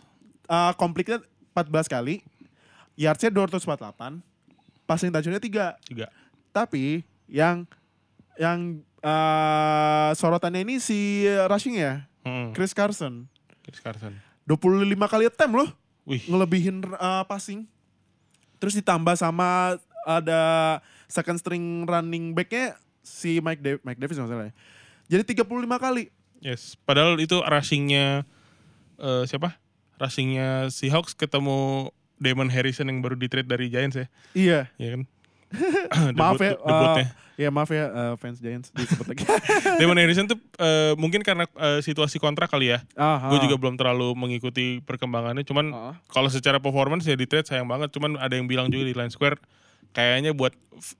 Uh, complete 14 kali, yardsnya 248, passing touchdown-nya 3. Juga. Tapi yang yang eh, sorotannya ini si rushing ya, Hmm. Chris Carson. Chris Carson. 25 kali attempt loh, Wih. ngelebihin uh, passing. Terus ditambah sama ada second string running backnya si Mike, Da- Mike Davis masalahnya. Jadi 35 kali. Yes. Padahal itu rushingnya eh, siapa? Rushingnya Seahawks ketemu Damon Harrison yang baru di trade dari Giants ya. Iya. Iya kan? maaf ya, Debut- debutnya. uh, ya maaf ya uh, fans Giants disebut lagi. Damon Harrison tuh eh, mungkin karena eh, situasi kontrak kali ya. Gue juga belum terlalu mengikuti perkembangannya. Cuman kalau secara performance ya di trade sayang banget. Cuman ada yang bilang juga di Line Square kayaknya buat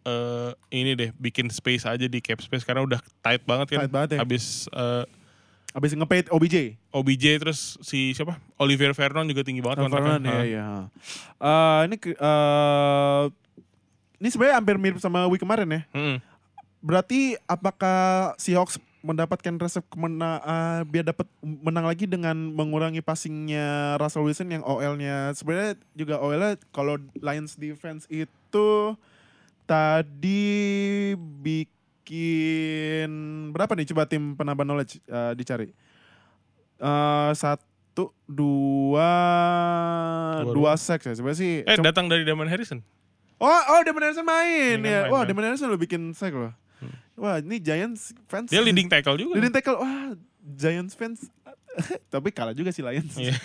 eh, ini deh bikin space aja di cap space karena udah tight banget kan. Tight banget ya. Habis eh, Abis ngepaid OBJ. OBJ terus si siapa? Olivier Vernon juga tinggi banget. Vernon, ya, iya. Uh, ini uh, ini sebenarnya hampir mirip sama week kemarin ya. Mm-mm. Berarti apakah Seahawks mendapatkan resep kemena uh, biar dapat menang lagi dengan mengurangi passingnya Russell Wilson yang OL-nya sebenarnya juga OL-nya kalau Lions defense itu tadi bikin berapa nih coba tim penambah knowledge uh, dicari Eh, satu dua Dua, dua seks ya sebenarnya sih Eh datang dari Damon Harrison. Oh, oh Damon Harrison main Iya kan, ya. main, Wah, main. Damon Harrison lo bikin sack loh. Wah, ini Giants fans. Dia leading tackle juga. Leading tackle. Wah, Giants fans. Tapi kalah juga sih Lions. Iya.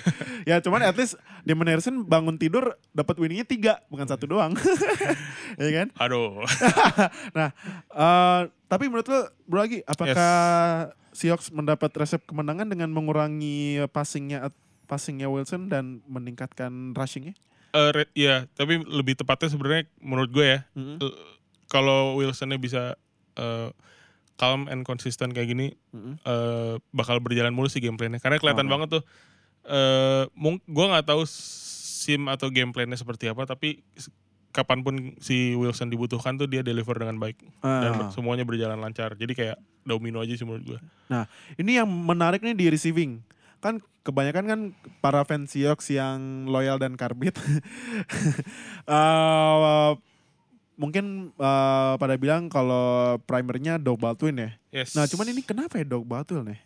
ya cuman at least Damon Harrison bangun tidur dapat winningnya tiga, bukan satu doang. ya kan? Aduh. Nah, eh, tapi menurut lo, bro lagi, apakah Seahawks mendapat resep kemenangan dengan mengurangi passingnya passingnya Wilson dan meningkatkan rushingnya? Eh, re- ya, tapi lebih tepatnya sebenarnya menurut gue ya, Mm-mm. eh, kalau Wilsonnya bisa eh, calm and consistent kayak gini, Mm-mm. eh, bakal berjalan mulus sih gameplaynya. Karena kelihatan Oke. banget tuh, eh mung- gue nggak tahu sim atau gameplaynya seperti apa, tapi kapan pun si Wilson dibutuhkan tuh dia deliver dengan baik dan Ah. ber- semuanya berjalan lancar. Jadi kayak domino aja sih menurut gue. Nah, ini yang menarik nih di receiving. Kan kebanyakan kan para fans Seahawks yang loyal dan karbit. Eh, mungkin eh, pada bilang kalau primernya Doug Baldwin ya. Yes. Nah, cuman ini kenapa ya Doug Baldwin ya?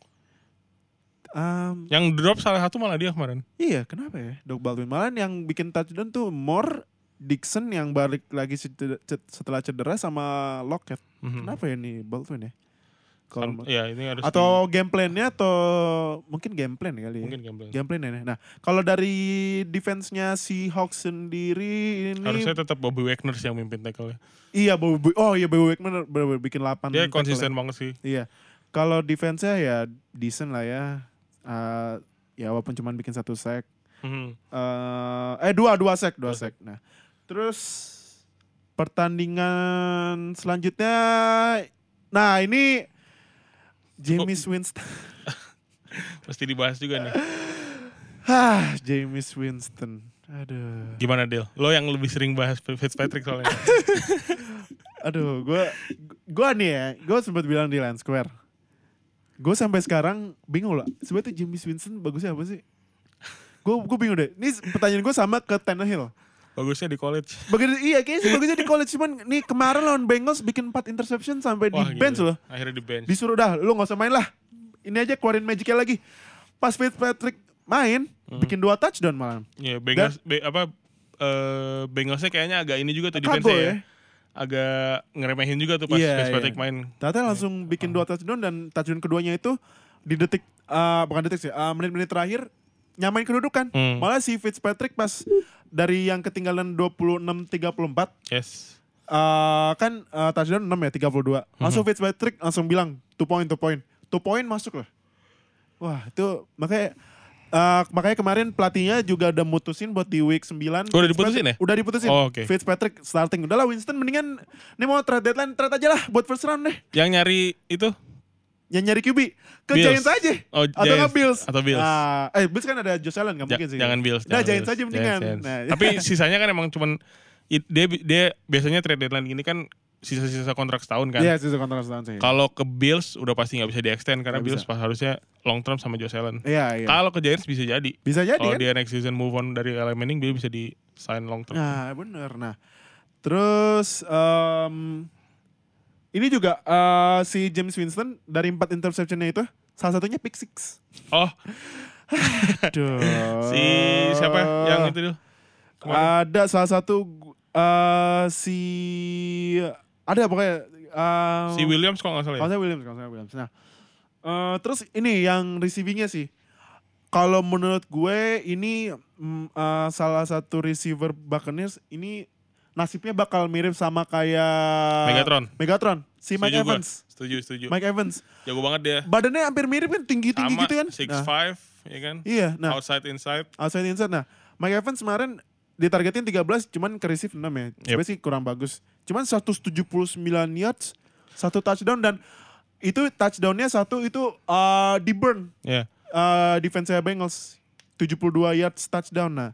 Em, yang drop salah satu malah dia kemarin. iya, kenapa ya Doug Baldwin? Malah yang bikin touchdown tuh more Dixon yang balik lagi setelah cedera sama Lockett. Mhm. Kenapa ya nih Baldwin ya? Kalau ya ini harus atau game plan-nya atau mungkin game plan kali di- ya. mungkin gambling. Game plan ya. Nah, kalau dari defense-nya si Hawks sendiri ini Harusnya tetap Bobby Wagner sih yang mimpin tackle iya Bobby Oh iya Bobby Wagner bener-bener bikin 8 Dia konsisten banget sih. Iya. Kalau defense-nya ya decent lah ya. Eh, ya walaupun cuman bikin satu sack. Mhm. eh eh dua dua sack, Dua sack. Nah, terus pertandingan selanjutnya nah ini James Winston. Mesti dibahas juga nih. Hah, James Winston. Aduh. Gimana Del? Lo yang lebih sering bahas Fitzpatrick soalnya. Aduh, gua gua nih ya, gua sempat bilang di Land Square. Gue sampai sekarang bingung lah. Sebenarnya James Winston bagusnya apa sih? Gue gue bingung deh. Ini pertanyaan gue sama ke Tannehill. Bagusnya di college. Bagus iya kayaknya sih bagusnya di college cuman nih kemarin lawan Bengals bikin 4 interception sampai Wah, di gila. bench loh. Akhirnya di bench. Disuruh dah lu gak usah main lah. Ini aja keluarin magicnya lagi. Pas Fitzpatrick main Hmm. bikin dua touchdown malah. Iya, Bengals be- apa eh Bengalsnya kayaknya agak ini juga tuh defense ya. ya. Agak ngeremehin juga tuh pas Iya, Fitzpatrick iya. main. Ternyata langsung bikin dua touchdown dan touchdown keduanya itu di detik eh, bukan detik sih, eh, menit-menit terakhir nyamain kedudukan. Hmm. Malah si Fitzpatrick pas dari yang ketinggalan 26-34 Yes. eh kan eh, touchdown 6 ya 32. Langsung Mhm. Fitzpatrick langsung bilang two point two point. Two point masuk loh. Wah, itu makanya eh, makanya kemarin pelatihnya juga udah mutusin buat di week 9. Udah diputusin ya? Udah diputusin. Oh, oke. Fitzpatrick starting. Udahlah Winston mendingan ini mau trade deadline trade aja lah buat first round deh. Yang nyari itu Yang nyari QB ke Bills. Giants aja. Oh, atau Giants. nggak Bills. Atau Bills. Ah, eh Bills kan ada Josh Allen nggak Ja- mungkin sih. jangan Bills. Nah, jangan Giants Bills. aja mendingan. Giants. Nah, Tapi sisanya kan emang cuman it- dia dia biasanya trade deadline gini kan sisa-sisa kontrak setahun kan. Iya, sisa kontrak setahun sih. Kalau ke Bills udah pasti nggak bisa di-extend karena Nggak Bills bisa. pas harusnya long term sama Josh Allen. Iya, iya. Kalau ke Giants bisa jadi. Bisa jadi Kalau kan? dia next season move on dari Eli Manning dia bisa di sign long term. Nah, bener. Nah, terus em, ini juga eh, si James Winston dari empat interceptionnya itu salah satunya pick six. Oh, Aduh. si siapa yang itu dulu? Kemarin? Ada salah satu eh, si ada pokoknya eh, Si Williams kalau nggak salah ya. Kalau saya Williams, kalau saya Williams. Nah, eh, terus ini yang receivingnya sih. Kalau menurut gue ini mm, eh, salah satu receiver Buccaneers ini nasibnya bakal mirip sama kayak Megatron. Megatron, si Mike Setuju gua. Evans. Setuju, setuju. Mike Evans. Jago banget dia. Badannya hampir mirip kan, tinggi-tinggi gitu kan. six Nah, five, ya kan? iya, nah Outside inside. outside inside. Nah, Mike Evans kemarin ditargetin 13 cuman ke receive 6 ya. Sebenarnya sih kurang bagus. Cuman 179 yards, satu touchdown dan itu touchdownnya satu itu uh, di burn Ya. uh, defense Bengals 72 yards touchdown. Nah,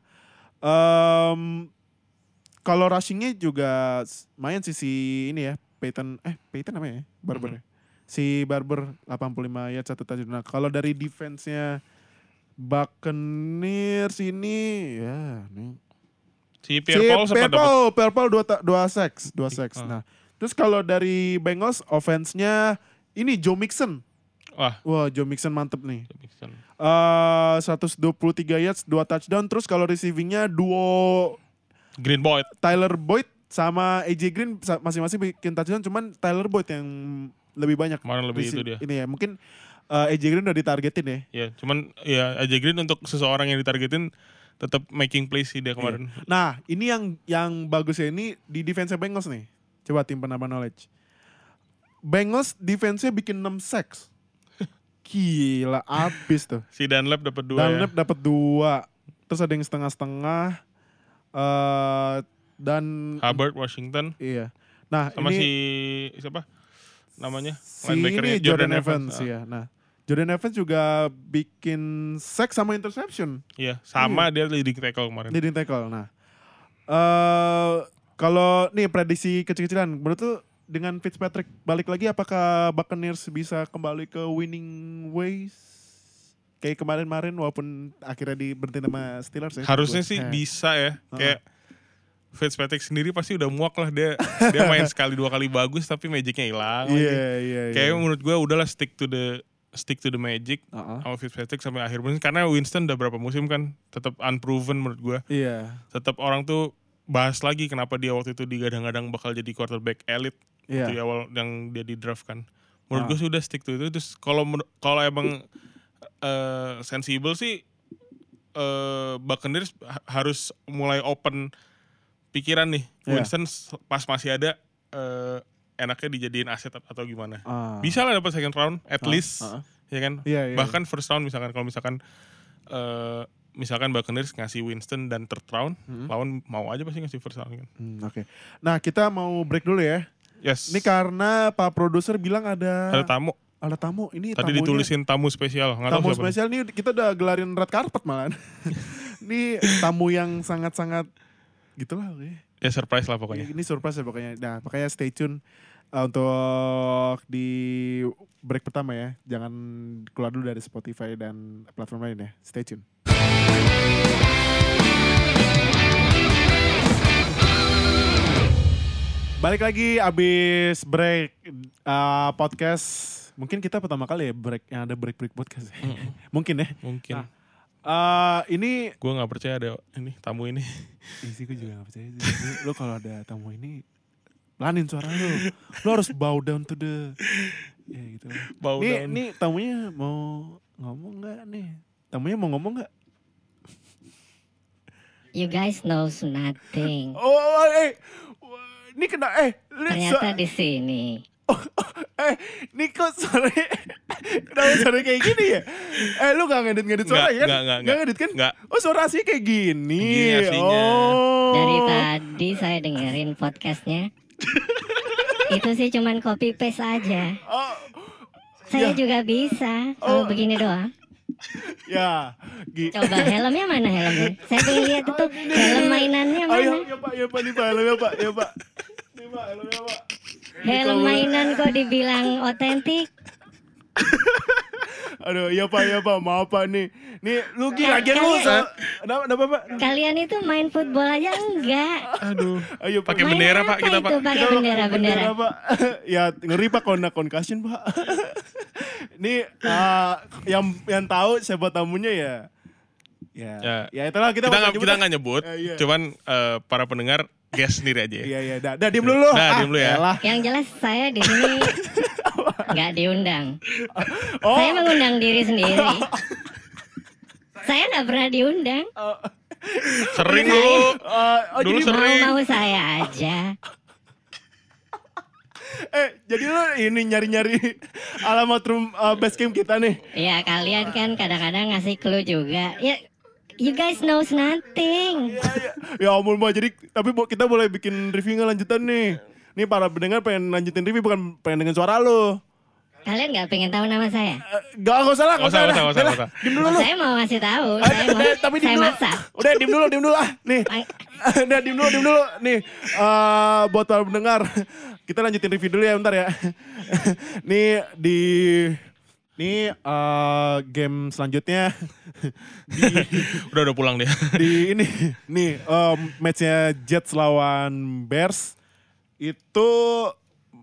em, kalau rushingnya juga main sih si ini ya Peyton eh Peyton namanya ya Barber ya. Si Barber 85 yards satu touchdown. Nah, kalau dari defense-nya Buccaneers ini ya nih Si Pierre Paul sempat dapat. Pierre-Paul, Pierre-Paul dua, dua sacks, dua sacks. Ah. Nah, terus kalau dari Bengals offense-nya ini Joe Mixon. Wah, Wah, Joe Mixon mantep nih. Mixon. Eh 123 yards, dua touchdown. Terus kalau receivingnya duo Green Boyd. Tyler Boyd sama AJ Green masing-masing bikin touchdown. Cuman Tyler Boyd yang lebih banyak. Kemarin lebih itu dia. Ini ya, mungkin eh, AJ Green udah ditargetin ya. Ya, cuman ya AJ Green untuk seseorang yang ditargetin tetap making plays sih dia kemarin. Nah, ini yang yang bagusnya ini di defense Bengals nih. Coba tim penambah knowledge. Bengals defense-nya bikin 6 sacks. Gila, abis tuh. Si Dunlap dapat dua Dan ya. Dapat dua. Terus ada yang setengah-setengah. Eh dan Hubbard Washington iya. Nah, sama ini si siapa? Namanya si ini Jordan, Evans, Ah, ya. Nah, Jordan Evans juga bikin sack sama interception. Iya, sama dia leading tackle kemarin. Leading tackle. Nah, eh kalau nih prediksi kecil-kecilan, menurut tuh dengan Fitzpatrick balik lagi, apakah Buccaneers bisa kembali ke winning ways? Kayak kemarin-kemarin walaupun akhirnya di berhenti sama Steelers ya. Harusnya sih eh. bisa ya. Heeh. Kayak Fitzpatrick sendiri pasti udah muak lah dia dia main sekali dua kali bagus tapi magicnya hilang. Iya, lagi. iya, iya. Kayak menurut gue udahlah stick to the stick to the magic Heeh. sama Fitzpatrick sampai akhir musim karena Winston udah berapa musim kan tetap unproven menurut gue. Iya. Tetap orang tuh bahas lagi kenapa dia waktu itu digadang-gadang bakal jadi quarterback elite Iya. di awal yang dia di draft kan. Menurut Ah. gue sudah stick to itu. Terus kalau kalau emang eh, sensible sih eh Buccaneers ha- harus mulai open pikiran nih. Iya. Winston pas masih ada eh, enaknya dijadiin aset atau gimana. Ah. Bisa lah dapat second round at Ah, least, ah. ya kan? Iya, iya. Bahkan first round misalkan kalau misalkan eh misalkan Buccaneers ngasih Winston dan third round, Hmm. lawan mau aja pasti ngasih first round kan. Hmm, Oke. Nah kita mau break dulu ya. Yes. Ini karena Pak Produser bilang ada ada tamu. Ada tamu. Ini Tadi tamunya- ditulisin tamu spesial, nggak tahu tamu siapa. spesial nih kita udah gelarin red carpet malahan. ini tamu yang sangat-sangat gitulah. oke. Ya surprise lah pokoknya. Ini surprise ya pokoknya. Nah makanya stay tune uh, untuk di break pertama ya. Jangan keluar dulu dari Spotify dan platform lain ya. Stay tune. Balik lagi abis break uh, podcast. Mungkin kita pertama kali ya break yang ada break break podcast. ya. Mungkin ya. Mungkin. Nah. Uh, ini Gue nggak percaya ada ini tamu ini. Isi gue juga gak percaya sih. Lu kalau ada tamu ini pelanin suara lu. Lu harus bow down to the ya gitu. Bow nih, down. nih tamunya mau ngomong nggak nih? Tamunya mau ngomong nggak? You guys knows nothing. Oh, eh, wah, ini kena eh, Ternyata di sini. Eh, ini kok suara kenapa suara kayak gini ya? Eh, lu gak ngedit-ngedit suara ya kan? nggak, nggak, Nggak ngedit kan? Nggak. Oh, suara aslinya kayak gini. Gini aslinya. Oh. Dari tadi saya dengerin podcastnya. Itu sih cuman copy paste aja. Oh, Saya Ya. juga bisa. Kalau Oh. begini doang. ya. Gi- Coba helmnya mana helmnya? Saya pengen lihat itu helm mainannya Oh, ya, mana? ya Pak, ya Pak, nih Pak, helmnya Pak, ya Pak. Nih Pak, helmnya Pak. Helm mainan kok dibilang otentik? Aduh, ya Pak, ya Pak, maaf Pak nih. Nih, lu Gi, Ka- lagian lu, kenapa, kenapa Pak? Kalian itu main football aja enggak? Aduh. Ayo Pak. Pakai bendera pak kita pak. pakai bendera bendera? Pak. ya, ngeri Pak kalau kena concussion Pak. Nih, eh, yang yang tahu siapa tamunya ya. Ya, ya, Ya. itulah kita Kita nggak nyebut kita nggak nyebut. Iya. Cuman eh, para pendengar guess sendiri aja ya. Iya, iya, dah, dah diem dulu. Dah, diem dulu ya. elah. Yang jelas saya di sini nggak diundang. Oh, Saya mengundang diri sendiri. saya nggak pernah diundang. Sering dulu. eh, oh, Dulu jadi sering. Mau-mau saya aja. eh jadi lu ini nyari-nyari alamat room eh, base camp kita nih. Ya kalian kan kadang-kadang ngasih clue juga. Ya, you guys knows nothing. Ya, ya. ya ampun Mbak, jadi tapi bo- kita boleh bikin review nggak lanjutan nih. Nih para pendengar pengen lanjutin review bukan pengen dengan suara lu. Kalian nggak pengen tahu nama saya? Eh, Gak, gak usah lah, Nggak usah, nggak usah, nggak usah. Diem dulu Oh, saya mau ngasih tahu. Eh, Saya mau. eh, tapi saya dulu. maksa. Udah diem dulu, diem dulu ah. Nih. Udah diem dulu, diem dulu. Nih, eh buat para pendengar. Kita lanjutin review dulu ya bentar ya. nih di nih eh game selanjutnya Udah udah pulang dia. di ini nih em, matchnya Jets lawan Bears itu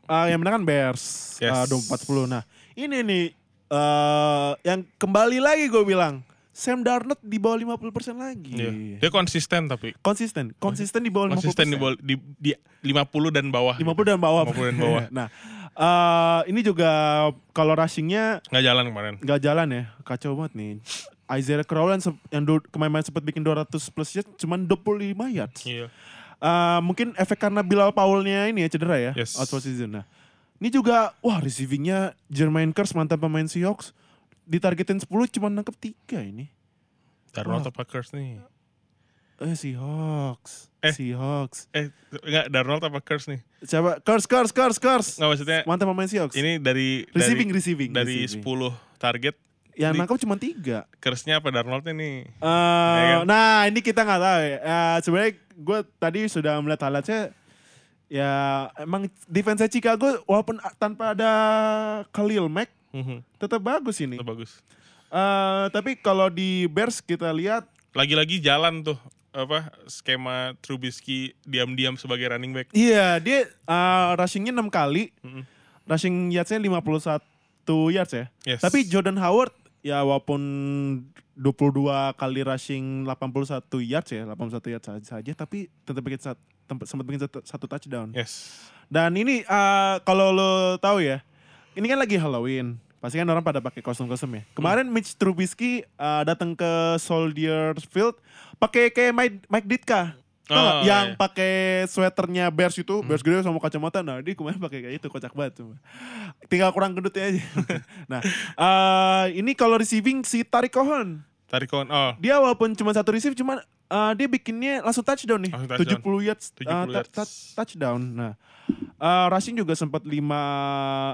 eh, yang menang kan Bears Yes. eh, 24-10. Nah ini nih eh yang kembali lagi gue bilang Sam Darnold di bawah 50% lagi. Iya. Dia konsisten tapi Konsisten, konsisten di bawah 50%. konsisten di, bawah- di, di 50 dan bawah. 50 dan bawah. 50 dan bawah. nah, eh, ini juga kalau rushingnya Nggak jalan kemarin. nggak jalan ya, kacau banget nih. Isaiah Crowell yang, yang kemarin sempat bikin 200 plus yards cuman 25 yards. Iya. Eh, mungkin efek karena Bilal Paulnya ini ya cedera ya, Yes. out for season. Nah, ini juga wah receivingnya Jermaine Kearse mantan pemain Seahawks ditargetin 10 cuma nangkep 3 ini. Darnold apa Curse nih? Eh Seahawks, Eh. Seahawks. Eh, enggak Darnold apa Curse nih? Siapa? Kearse, Kearse, Kearse, Kearse. Enggak maksudnya Mantan pemain Seahawks. ini dari receiving, dari, receiving, dari receiving. 10 target Yang nangkep cuma 3. Curse-nya apa Darnoldnya nih? Eh, Ya kan? Nah ini kita nggak tahu ya. Eh, Sebenarnya gue tadi sudah melihat highlightsnya. Ya emang defense Chicago walaupun tanpa ada Khalil Mack Mhm, tetap bagus ini. itu bagus. Eh, tapi kalau di Bears kita lihat Lagi-lagi jalan tuh apa skema Trubisky diam-diam sebagai running back. iya dia eh, rushingnya 6 kali. Mhm. Rushing yardsnya 51 yards ya. Yes. Tapi Jordan Howard ya walaupun 22 kali rushing 81 yards ya, 81 yards saja, tapi tetap bikin sat- tempat sempat bikin satu, satu touchdown. Yes. Dan ini eh, kalau lo tahu ya, ini kan lagi Halloween. Pasti kan orang pada pakai kostum-kostum ya. Kemarin Mitch Trubisky eh, datang ke Soldier Field pakai kayak Mike, Mike Ditka. Tau? Oh, yang iya. pakai sweaternya Bears itu, Bears gede sama kacamata. Nah, dia kemarin pakai kayak itu, kocak banget. Cuma. Tinggal kurang gendutnya aja. nah, eh, ini kalau receiving si Tarik Cohen. Tarik on. Oh, Dia walaupun cuma satu receive, cuman eh, dia bikinnya langsung touchdown nih. Langsung touchdown. 70 yards, eh, 70 ta- yards. ta- touchdown. Nah, eh, rushing juga sempat 5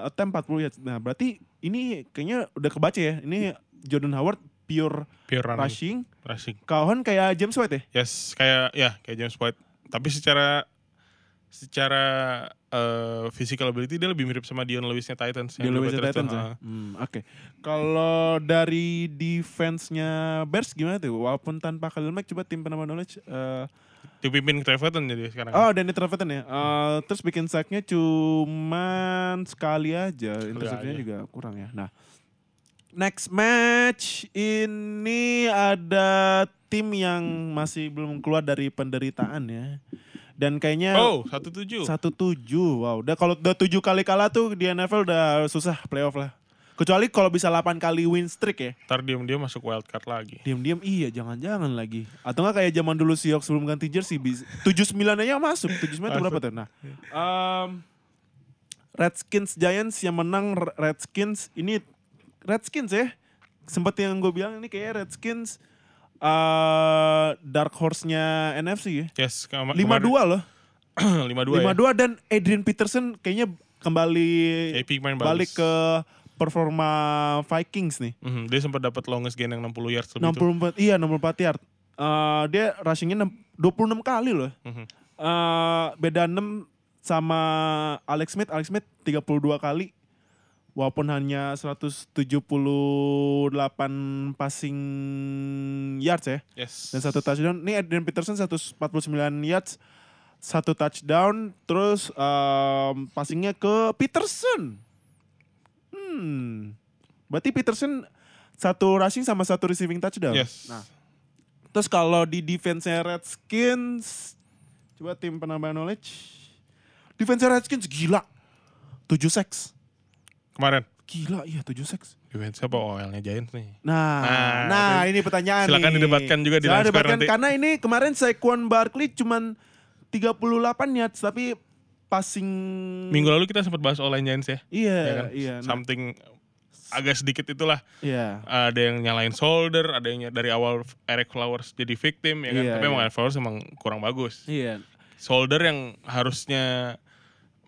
attempt 40 yards. Nah, berarti ini kayaknya udah kebaca ya. Ini Jordan Howard pure pure running. rushing. Rushing. Cohen kayak James White ya? Yes, kayak ya kayak James White. Tapi secara secara eh, physical ability dia lebih mirip sama Dion Lewisnya Titans. Di yang Louis dua Titans ya? Hmm, Oke. Kalau dari defense-nya Bears gimana tuh? Walaupun tanpa Khalil Mack, coba tim penambah knowledge. eh, Dipimpin Trevathan jadi sekarang. oh, Danny Trevathan ya. Eh, terus bikin sacknya cuman sekali aja. Interceptnya aja. juga kurang ya. Nah, next match ini ada tim yang masih belum keluar dari penderitaan ya. Dan kayaknya oh, satu tujuh. satu tujuh, wow. Udah kalau udah tujuh kali kalah tuh di NFL udah susah playoff lah. Kecuali kalau bisa 8 kali win streak ya. Ntar diem dia masuk wild card lagi. Diam-diam iya jangan-jangan lagi. Atau enggak kayak zaman dulu Seahawks sebelum ganti jersey bis- 79 aja masuk. 79 itu berapa tuh? Nah. em, Redskins Giants yang menang Redskins ini Redskins ya. Sempat yang gue bilang ini kayak Redskins eh dark horse-nya NFC ya. Yes, kema- 5-2 loh. kemarin- 5-2 ya. 5-2 dan Adrian Peterson kayaknya kembali AP main balik bagus. ke performa Vikings nih. Mhm, dia sempat dapat longest gain yang 60 yards lebih tuh. 64 iya 64 yard. Eh, dia rushingnya enam- 26 kali loh. Mhm. Eh, beda 6 sama Alex Smith. Alex Smith 32 kali. Walaupun hanya 178 passing yards ya. Yes. Dan satu touchdown. Ini Adrian Peterson 149 yards. Satu touchdown. Terus em, passingnya ke Peterson. Hmm. Berarti Peterson satu rushing sama satu receiving touchdown. Yes. Nah, terus kalau di defense-nya Redskins, coba tim penambah knowledge. Defense Redskins gila. 7 sacks. Kemarin. Gila, iya 7 sacks. Defense apa OL-nya Giants nih? Nah, Nah, nah, ini pertanyaan silakan nih. didebatkan juga di Silakan Live Square didebatkan, nanti. Karena ini kemarin Saquon Barkley cuman 38 yards, tapi passing... Minggu lalu kita sempat bahas OL Giants ya. Iya, ya kan? iya. nah, Something agak sedikit itulah. iya. Ada yang nyalain shoulder, ada yang dari awal Eric Flowers jadi victim ya kan. Iya, Tapi emang iya. Eric Flowers emang kurang bagus. Iya. Shoulder yang harusnya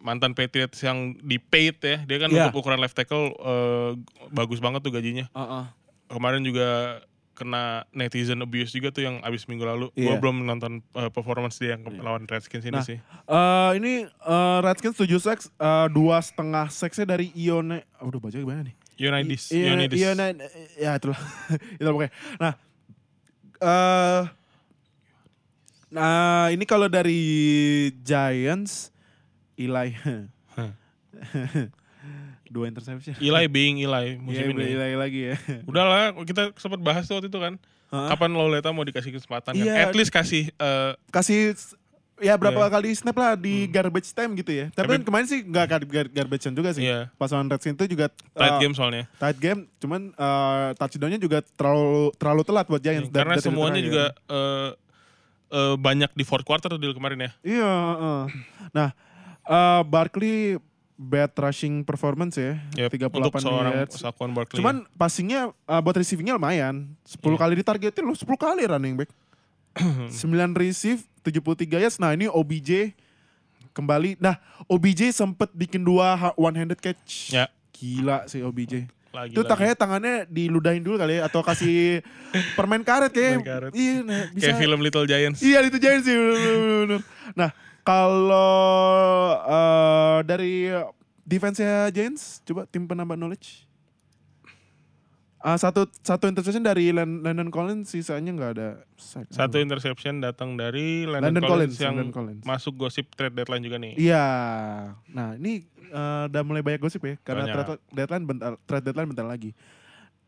mantan Patriots yang di paid ya. Dia kan Iya. untuk ukuran left tackle eh, bagus banget tuh gajinya. Uh-uh. Kemarin juga kena netizen abuse juga tuh yang abis minggu lalu. Iya. Gue belum nonton eh, performance dia yang ke- lawan Redskins ini Nah, sih. Eh, ini eh, Redskins 7 sacks, eh, dua setengah sacksnya dari Ione. Udah baca gimana nih? Ionidis. I- Ione- Ionidis. Ione- ya itulah. itulah pokoknya. Nah, eh nah ini kalau dari Giants, Eli. Dua interception. Eli being Eli Iya, musim ini. Eli lagi ya. Udahlah, kita sempat bahas tuh waktu itu kan. Hah? Kapan Loleta mau dikasih kesempatan kan? Iya. At least kasih eh, Kasih ya berapa Iya. kali snap lah di garbage time gitu ya. Tapi, kan kemarin sih nggak gar- gar- garbage time juga sih. Iya. Pas lawan Redskins itu juga tight eh, game soalnya. tight game, cuman eh, touchdownnya juga terlalu terlalu telat buat Giants. Karena dari- dari semuanya juga eh, eh, banyak di fourth quarter tuh deal kemarin ya. Iya. heeh. Nah, eh, Barkley bad rushing performance ya, Yep, 38 untuk seorang yards. Saquon Barkley. Cuman passingnya eh, buat receivingnya lumayan. 10 Iya. kali ditargetin loh, 10 kali running back. 9 receive, 73 yards. Nah, ini OBJ kembali. Nah, OBJ sempet bikin dua one handed catch. Ya. Gila sih OBJ. lagi, Itu lagi. kayaknya tangannya diludahin dulu kali ya atau kasih permen karet kayak. Permen karet. Iya, nah, bisa. Kayak film Little Giants. Iya itu Giants sih. bener, bener, bener. Nah kalau eh, dari defense-nya Giants, coba tim penambah knowledge. Ah, satu satu interception dari Landon Collins, sisanya nggak ada sack. Satu interception datang dari Landon, Landon Collins, Collins, yang Landon Collins. masuk gosip trade deadline juga nih. Iya. Nah ini eh, udah mulai banyak gosip ya, karena Banyak. trade deadline bentar, trade deadline bentar lagi.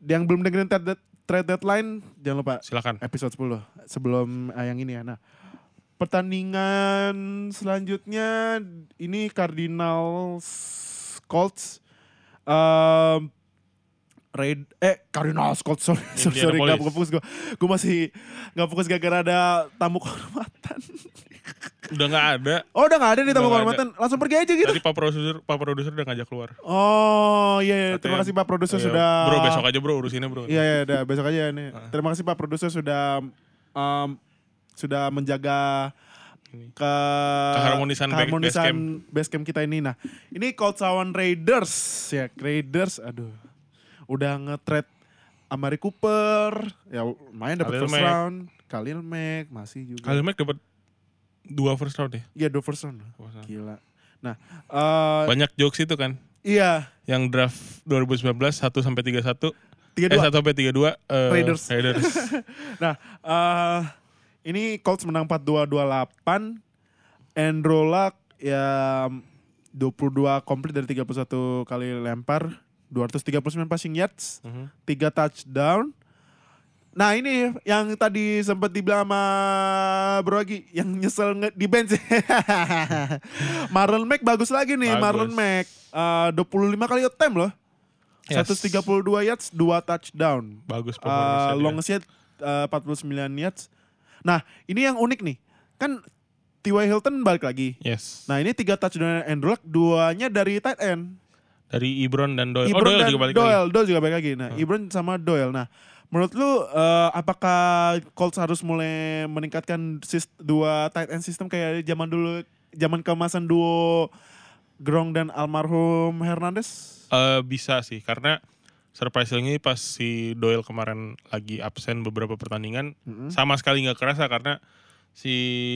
Yang belum dengerin trade, trade deadline jangan lupa Silakan. episode 10 sebelum eh, yang ini ya. Nah, pertandingan selanjutnya ini Cardinals Colts um, Raid eh Cardinals Colts sorry sorry, sorry gak fokus gue gue masih gak fokus gara-gara ada tamu kehormatan Udah nggak ada. oh udah gak ada nih tamu kehormatan langsung pergi aja gitu Tadi Pak Produser, Pak Produser udah ngajak keluar. oh iya, iya. terima kasih Pak Produser Iya, sudah Bro besok aja bro urusinnya bro. Iya ya udah besok aja nih. Ah. Terima kasih Pak Produser sudah um, sudah menjaga ke Keharmonisan keharmonisan base camp kita ini. Nah, ini Colts lawan Raiders ya. Raiders aduh. Udah nge-trade Amari Cooper, ya main dapat Khalil first Mack. round. Khalil Mack masih juga. Kali Mac dapat dua first round ya. Iya, dua first round. Gila. Nah, eh Banyak jokes itu kan. iya, Yang draft 2019 1 sampai 31 tiga eh dua. 1 sampai 32 eh, Raiders. Raiders. Nah, eh ini Colts menang 42-28. Andrew Luck ya 22 komplit dari 31 kali lempar, 239 passing yards, Mhm. 3 touchdown. Nah ini yang tadi sempat dibilang sama Bro Agi yang nyesel nge- di bench. Marlon Mack bagus lagi nih, Bagus. Marlon Mack. Eh, 25 kali attempt loh. Yes. 132 yards, 2 touchdown. Bagus Uh, performance longest yard uh, 49 yards. Nah, ini yang unik nih. Kan T.Y. Hilton balik lagi. Yes. Nah, ini tiga touchdown Andrew Luck, duanya dari tight end. Dari Ibron dan Doyle. oh, Ibron Doyle dan juga balik Doyle, lagi. Doyle juga balik lagi. Nah, Ibron sama Doyle. Nah, menurut lu uh, apakah Colts harus mulai meningkatkan sis- dua tight end system kayak zaman dulu zaman keemasan duo Gronk dan almarhum Hernandez? Eh, bisa sih karena surprisingly pas si Doyle kemarin lagi absen beberapa pertandingan Mm-mm. sama sekali nggak kerasa karena si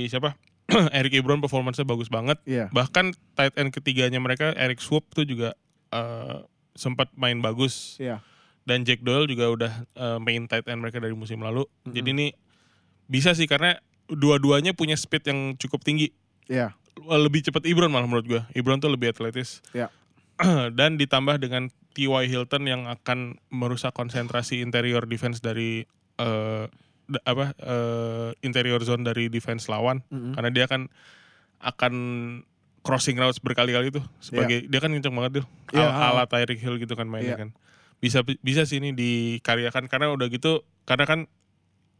siapa Eric Ibron performance-nya bagus banget. Iya. Bahkan tight end ketiganya mereka Eric Swoop tuh juga eh, sempat main bagus Iya. dan Jack Doyle juga udah eh, main tight end mereka dari musim lalu. Mm-mm. Jadi ini bisa sih karena dua-duanya punya speed yang cukup tinggi. Iya. Lebih cepat Ibron malah menurut gua. Ibron tuh lebih atletis. Iya. dan ditambah dengan T.Y. Hilton yang akan merusak konsentrasi interior defense dari da- apa eh, interior zone dari defense lawan Mm-mm. karena dia kan akan crossing routes berkali-kali tuh sebagai dia kan kenceng banget tuh Iya, ala, ah. ala Tyreek Hill gitu kan mainnya Iya. kan bisa bisa sih ini dikaryakan karena udah gitu karena kan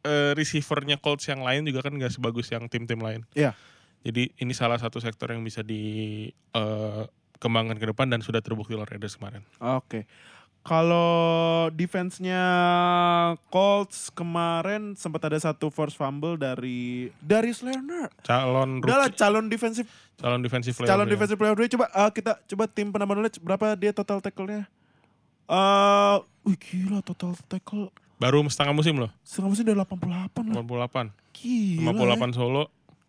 eh, receivernya Colts yang lain juga kan nggak sebagus yang tim-tim lain Iya. jadi ini salah satu sektor yang bisa di eh, kembangkan ke depan dan sudah terbukti oleh Raiders kemarin Oke. Kalau defense-nya Colts kemarin sempat ada satu force fumble dari Darius Leonard. calon Udah calon defensive calon defensive player calon defensive player. Coba uh, kita coba tim penambah knowledge berapa dia total tackle-nya? Eh, wih gila total tackle baru setengah musim loh setengah musim dari 88 lah. 88 Gila. 58 solo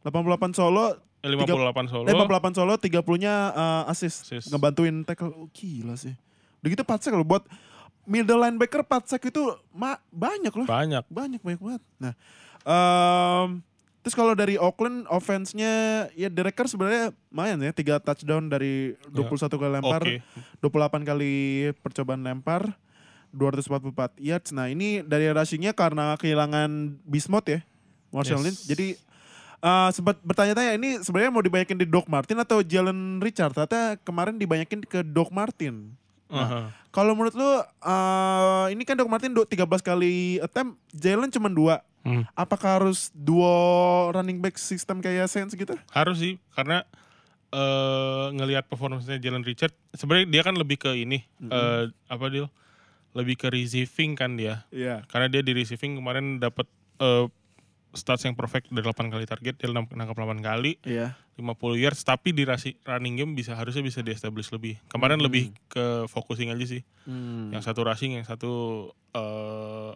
Ya. 88 solo, eh, 58 solo eh, 58 solo, 30-nya uh, assist. Assist. Ngebantuin tackle. Oh, gila sih. Udah gitu Patsek loh buat middle linebacker Patsek itu ma- banyak loh. banyak Banyak banyak banget. Nah, em, terus kalau dari Oakland offense-nya ya Derek Carr sebenarnya lumayan ya, 3 touchdown dari 21 kali lempar, oke 28 kali percobaan lempar, 244 yards. Nah, ini dari rushing-nya karena kehilangan Bismuth ya, Marshall Yes. Lynch. Jadi eh, sempat bertanya-tanya ini sebenarnya mau dibanyakin di Doc Martin atau Jalen Richard? Ternyata kemarin dibanyakin ke Doc Martin. Nah, Aha. Kalau menurut lu eh, ini kan Doc Martin du- 13 kali attempt, Jalen cuma dua. Hmm. Apakah harus duo running back system kayak Saints gitu? Harus sih karena eh ngelihat performanya Jalen Richard sebenarnya dia kan lebih ke ini eh apa dia lebih ke receiving kan dia Iya. karena dia di receiving kemarin dapat eh stats yang perfect dari 8 kali target dia nang- nangkap 8 kali Iya. 50 yards tapi di running game bisa harusnya bisa di establish lebih kemarin Hmm. lebih ke focusing aja sih Hmm. yang satu rushing yang satu eh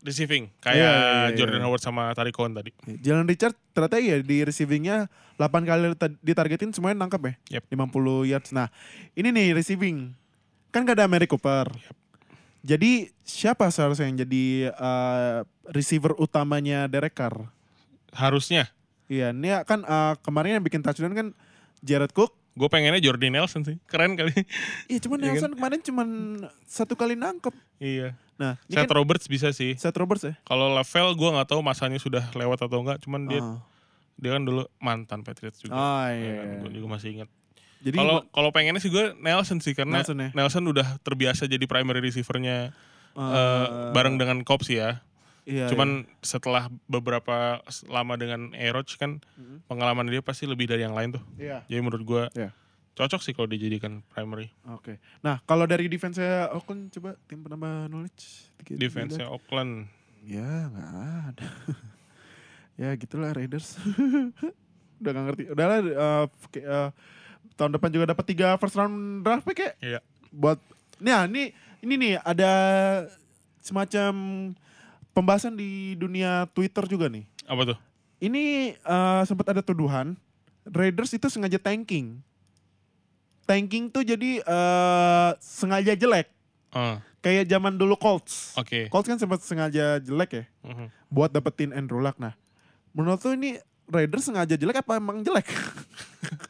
receiving Iya, kayak iya, iya, Jordan iya. Howard sama Tariq Cohen tadi Jalen Richard ternyata iya di receivingnya 8 kali ta- ditargetin semuanya nangkep ya. Yep. 50 yards. Nah ini nih receiving. Kan gak ada Mary Cooper. Jadi siapa seharusnya yang jadi eh, receiver utamanya Derek Carr? harusnya Iya ini kan eh, kemarin yang bikin touchdown kan Jared Cook. gue pengennya Jordan Nelson sih keren kali Iya cuman Iya kan? Nelson kemarin cuman satu kali nangkep. iya Nah, Seth kan Roberts bisa sih. Seth Roberts ya. Kalau Level gue nggak tahu masanya sudah lewat atau enggak. Cuman dia Ah. dia kan dulu mantan Patriots juga. Oh iya. gue juga masih ingat. Jadi Kalau kalau pengennya sih gue Nelson sih karena Nelson Nelson, ya? udah terbiasa jadi primary receivernya eh, eh, bareng dengan Cobb sih ya. iya, Cuman setelah beberapa lama dengan Eroch kan Mhm. pengalaman dia pasti lebih dari yang lain tuh. iya. Jadi menurut gue Iya. cocok sih kalau dijadikan primary. Oke. Nah, kalau dari defense-nya Oakland coba tim penambah knowledge. Dikit- Defense-nya Oakland. Ya, nggak ada. ya, gitulah Raiders. Udah gak ngerti. Udahlah kayak, eh, tahun depan juga dapat tiga first round draft pick ya. Iya. Buat Nah, ini ini nih ada semacam pembahasan di dunia Twitter juga nih. Apa tuh? Ini eh, sempat ada tuduhan Raiders itu sengaja tanking. Tanking tuh jadi eh, sengaja jelek. Ah, Kayak zaman dulu Colts. Oke. Colts kan sempat sengaja jelek ya Mhm. buat dapetin Andrew Luck. Nah, menurut lu ini Raiders sengaja jelek apa emang jelek?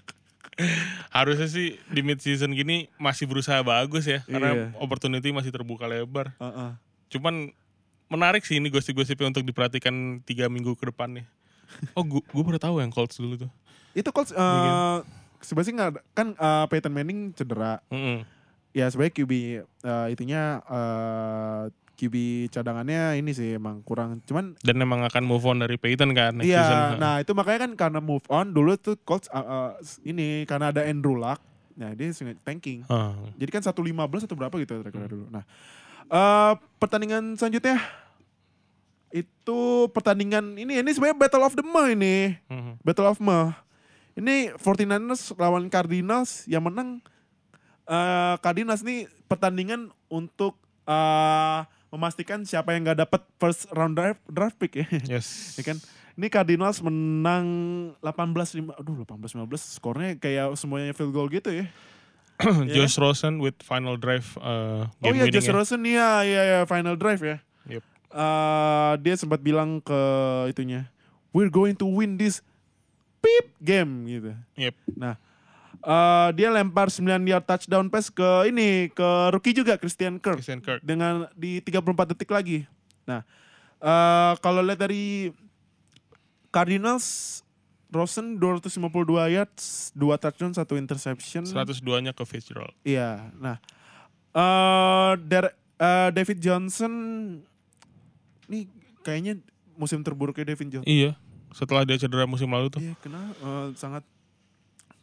Harusnya sih di mid season gini masih berusaha bagus ya karena Iya. opportunity masih terbuka lebar. Heeh. Cuman menarik sih ini gosip-gosipnya untuk diperhatikan tiga minggu ke depan nih. Oh, gue gue baru tahu yang Colts dulu tuh. Itu Colts eh sebenarnya nggak kan eh, Peyton Manning cedera. Mm-mm. Ya sebenarnya QB eh, itunya eh, QB cadangannya ini sih emang kurang. Cuman Dan emang akan move on dari Peyton kan next season. iya, nah itu makanya kan karena move on dulu tuh Colts eh, eh, ini karena ada Andrew Luck. Nah, dia tanking. Ah, Jadi kan 1.15 atau berapa gitu rekornya dulu. Nah, eh pertandingan selanjutnya itu pertandingan ini ini sebenarnya Battle of the Ma ini. mhm. Battle of Ma. Ini 49ers lawan Cardinals yang menang eh Cardinals nih pertandingan untuk eh memastikan siapa yang gak dapat first round draft, draft pick ya. Yes. ya kan? Ini Cardinals menang 18 5 aduh 18 15 skornya kayak semuanya field goal gitu ya. Josh Rosen with final drive uh, Oh game iya, winning Josh ya. Rosen iya iya iya final drive ya. Yep. Eh, dia sempat bilang ke itunya, we're going to win this beep game gitu. Yep. Nah, eh, dia lempar 9 yard touchdown pass ke ini ke rookie juga Christian Kirk Christian Kirk. dengan di 34 detik lagi. Nah, eh, kalau lihat dari Cardinals Rosen 252 yards, 2 touchdown, 1 interception. 102-nya ke Fitzgerald. Iya. Nah, eh Der- eh, David Johnson nih kayaknya musim terburuknya David Johnson. Iya. Setelah dia cedera musim lalu tuh. Iya, kena eh, sangat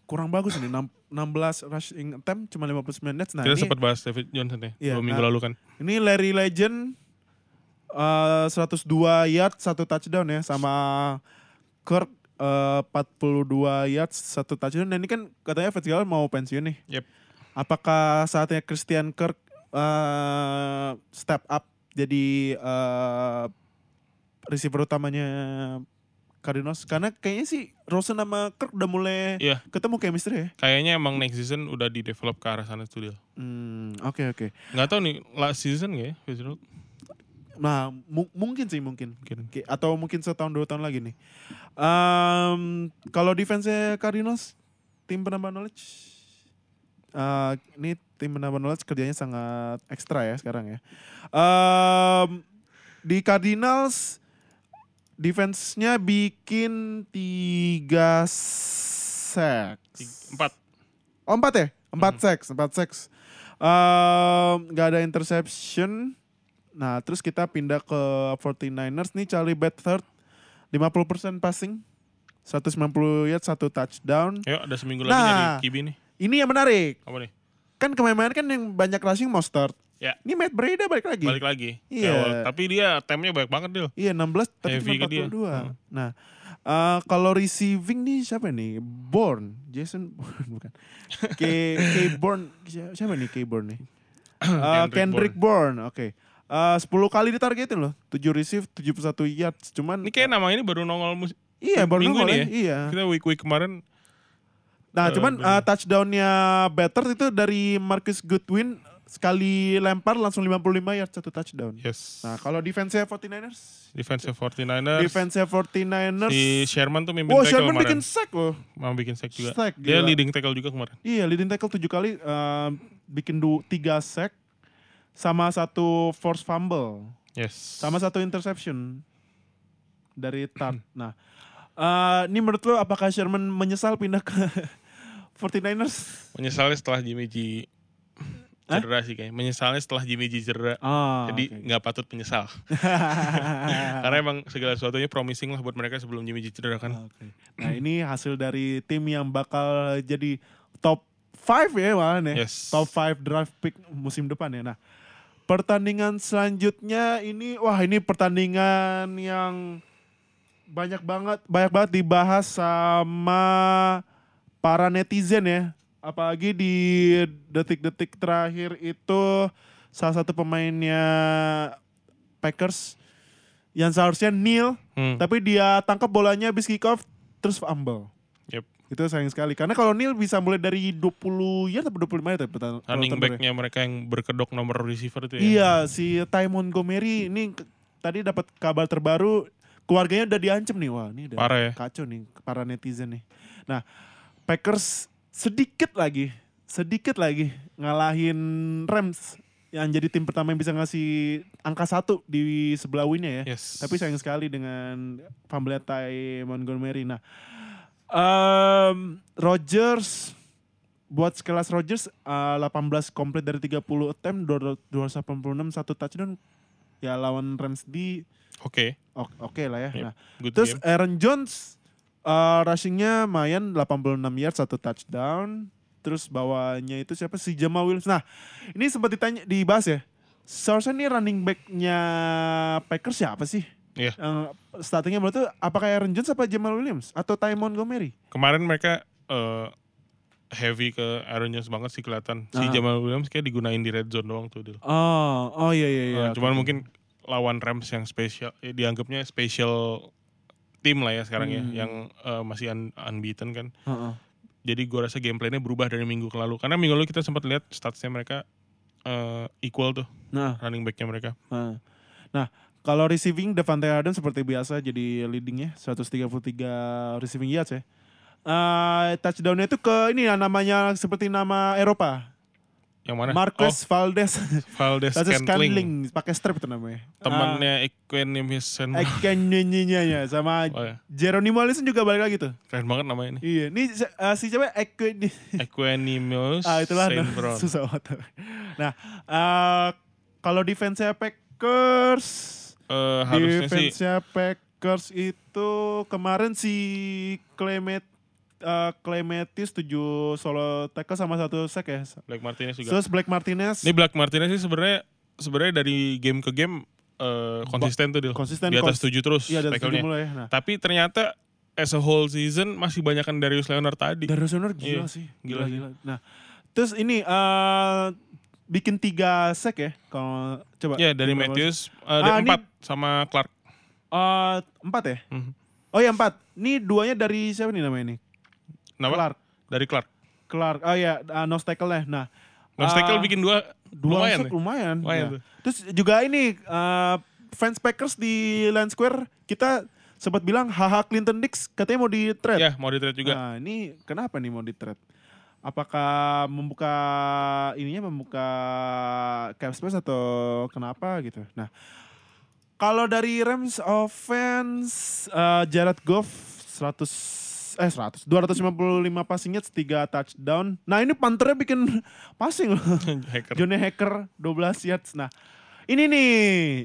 kurang bagus nih. Enam- 16 rushing attempt cuma 59 yards. Nah, Kita ini, sempat bahas David Johnson ya. Iya, dua minggu nah. lalu kan. ini Larry Legend eh 102 yards, satu touchdown ya sama Kirk eh, 42 yards, satu touchdown. Dan ini kan katanya Fitzgerald mau pensiun nih. Yep. Apakah saatnya Christian Kirk eh, step up jadi eh, receiver utamanya Cardinals? Karena kayaknya sih Rosen sama Kirk udah mulai Iya. ketemu chemistry ya. Kayaknya emang next season udah di develop ke arah sana tuh dia. Hmm, oke oke. Nggak tahu nih last season nggak ya Fitzgerald? Nah, mu- mungkin sih mungkin. Mungkin. Atau mungkin setahun dua tahun lagi nih. Em, kalau defense Cardinals tim penambah knowledge eh, ini tim penambah knowledge kerjanya sangat ekstra ya sekarang ya. Em, di Cardinals defense-nya bikin tiga. Tiga- Empat. Oh empat ya? Empat sacks, empat sacks. Em, Gak ada interception. Nah terus kita pindah ke 49ers nih Charlie Beathard 50% passing. 190 yard, satu touchdown. Yuk ada seminggu lagi Nah. nyari Kibi nih. Ini yang menarik. Apa nih? Kan kemarin kan yang banyak rushing Mostert. Ya. Ini Matt Breda balik lagi. Balik lagi. Iya. Awal. Tapi dia temnya banyak banget Dil. Iya 16 tapi Heavy cuma ke dia. 42. Hmm. Nah, eh, kalau receiving nih siapa nih? Bourne, Jason Bourne bukan. K K Bourne siapa nih K Bourne nih? Eh, Kendrick Kendrick Bourne. Oke. Eh, 10 kali ditargetin loh. 7 receive, 71 yards. Cuman Ini kayak nama ini baru nongol mus- Iya, baru minggu nongol ini ya. ya? Iya. kita week week kemarin. Nah, Eh, cuman eh, touchdownnya Better itu dari Marcus Goodwin sekali lempar langsung 55 yards satu touchdown. Yes. Nah, kalau defense-nya 49ers? Defensive 49ers. Defense-nya 49ers. Si Sherman tuh mimpin Oh, tackle Sherman kemarin. bikin sack loh. Mau bikin sack juga. Sack, Dia gila. leading tackle juga kemarin. Iya, leading tackle 7 kali eh, bikin du, 3 sack sama satu force fumble, Yes. sama satu interception dari Tart. Nah, eh, ini menurut lo apakah Sherman menyesal pindah ke 49ers? Menyesalnya setelah Jimmy G? Cedera sih kayaknya. Menyesalnya setelah Jimmy G cedera. Ah, Jadi nggak patut menyesal. Karena emang segala sesuatunya promising lah buat mereka sebelum Jimmy G cedera kan. Oke. Nah ini hasil dari tim yang bakal jadi top 5 ya malah ya. Yes. Top 5 draft pick musim depan ya. Nah pertandingan selanjutnya ini wah ini pertandingan yang banyak banget banyak banget dibahas sama para netizen ya. Apalagi di detik-detik terakhir itu salah satu pemainnya Packers yang seharusnya kneel Hmm. tapi dia tangkap bolanya habis kick off terus fumble. Yep. Itu sayang sekali karena kalau Neil bisa mulai dari 20 ya atau 25 ya pertandingan. Running back-nya mereka yang berkedok nomor receiver itu ya. Iya, si Ty Montgomery ini tadi dapat kabar terbaru keluarganya udah diancam nih. Wah, ini udah Parah ya. kacau nih para netizen nih. Nah, Packers sedikit lagi, sedikit lagi ngalahin Rams yang jadi tim pertama yang bisa ngasih angka satu di sebelah winnya ya. Yes. Tapi sayang sekali dengan fumble Ty Montgomery. Nah, um, Rodgers buat sekelas Rodgers uh, 18 komplit dari 30 attempt 286 satu touchdown ya lawan Rams di Oke. o- oke lah ya. Yep. Nah, Good terus game. Aaron Jones uh, rushingnya lumayan 86 yards satu touchdown. Terus bawahnya itu siapa si Jamal Williams. Nah, ini sempat ditanya dibahas ya. Seharusnya nih running back-nya Packers siapa sih? Iya. Yang startingnya menurut tuh apakah Aaron Jones apa Jamal Williams atau Ty Montgomery? Kemarin mereka eh, heavy ke Aaron Jones banget sih kelihatan. Si Ah. Jamal Williams kayak digunain di red zone doang tuh. Dil. Oh, oh iya iya iya. Eh, cuman mungkin lawan Rams yang spesial, ya dianggapnya special tim lah ya sekarang Hmm. ya, yang eh, masih un- unbeaten kan. Heeh. Jadi gue rasa gameplaynya berubah dari minggu ke lalu. Karena minggu lalu kita sempat lihat statsnya mereka eh, equal tuh Nah, running backnya mereka. Nah, nah kalau receiving Devante Adams seperti biasa jadi leadingnya 133 receiving yards ya. Eh touchdownnya itu ke ini ya namanya seperti nama Eropa. Yang mana? Marcus Valdez. Oh, Valdez Valdez Scantling. Pakai strip itu namanya. Temannya Equanimus Ah, Ekenyinya ya sama Oh, ya. Jeronimo Allison juga balik lagi tuh. Keren banget namanya ini. Iya, ini eh, si siapa Eken Equanimus Ah itulah nah, susah banget. Nah, eh kalau defense-nya Packers Eh, harusnya sih Defense-nya Packers itu kemarin si Clement uh, 7 solo tackle sama satu sack ya. Black Martinez juga. Terus Black Martinez Ini Black Martinez sih sebenarnya sebenarnya dari game ke game eh, konsisten tuh Dil. konsisten Di atas 7 terus Iya, dari tackle-nya. mulai. Nah, Tapi ternyata as a whole season masih banyakan Darius Leonard tadi. Darius Leonard gila Iya, sih. gila Gila, gila. Nah, terus ini eh bikin tiga sack ya kalau coba. Ya dari Coba, Matthews eh, Ah, ada ini- empat sama Clark. Eh, empat ya? Mhm. Oh ya empat. Ini duanya dari siapa nih namanya ini? Kenapa? Clark. Dari Clark. Clark. Oh ya, uh, nose tackle-nya. Nah, Nose Ah, tackle bikin dua, dua lumayan ya? lumayan. Lumayan tuh. Terus juga ini eh, fans Packers di Lions Square kita sempat bilang haha Clinton Dix katanya mau di trade. Ya mau di trade juga. Nah, ini kenapa nih mau di trade? Apakah membuka ininya membuka cap space atau kenapa gitu? Nah, kalau dari Rams offense eh, Jared Goff 100 eh 100 255 passing yards 3 touchdown. Nah, ini panternya bikin passing loh. Hacker. Johnny Hacker 12 yards. Nah, ini nih,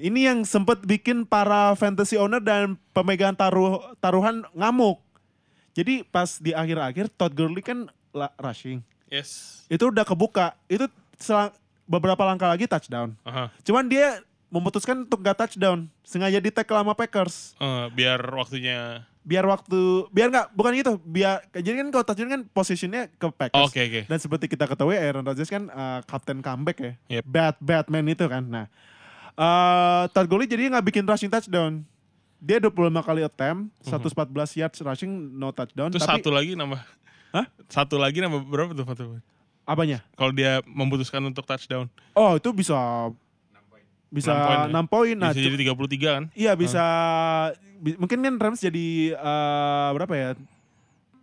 ini yang sempat bikin para fantasy owner dan pemegang taruh taruhan ngamuk. Jadi pas di akhir-akhir Todd Gurley kan rushing. Yes. Itu udah kebuka. Itu selang, beberapa langkah lagi touchdown. Aha. Cuman dia memutuskan untuk gak touchdown. Sengaja di tackle sama Packers. Eh, biar waktunya. Biar waktu, biar nggak bukan gitu. Biar, jadi kan kalau touchdown kan posisinya ke Packers. Oke oke. Dan seperti kita ketahui Aaron Rodgers kan uh, kapten comeback ya. Yep. Bad Batman itu kan. Nah, uh, Todd Gurley jadi nggak bikin rushing touchdown. Dia 25 kali attempt, 114 yards rushing, no touchdown. Terus tapi satu lagi nambah. Hah? Satu lagi nambah berapa tuh apanya? Kalau dia memutuskan untuk touchdown. Oh, itu bisa bisa Enam poin 6 poin. ya? Nah, Bisa jadi 33 kan? iya bisa bi- mungkin kan Rams jadi uh, berapa ya?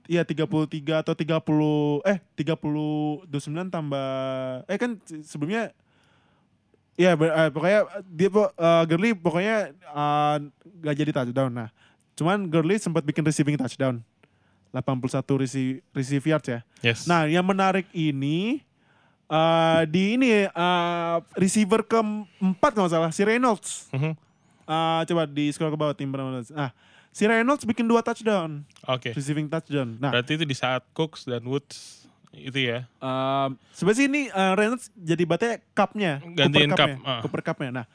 Iya 33 atau 30 eh 30 29 tambah eh kan sebelumnya Iya, eh, pokoknya dia eh, Gurley pokoknya nggak jadi touchdown. Nah, cuman Gurley sempat bikin receiving touchdown. 81 receive, receive yards ya. Yes. Nah, yang menarik ini eh, di ini eh, receiver keempat nggak salah si Reynolds. Mhm. Eh, coba di scroll ke bawah tim Reynolds. Nah, si Reynolds bikin dua touchdown, Oke. receiving touchdown. Nah, Berarti itu di saat Cooks dan Woods itu ya. Um, sebenarnya ini uh, Reynolds jadi batnya cupnya, Gantiin Cooper cup, Cup-nya, ah. Cooper Cup-nya. Nah,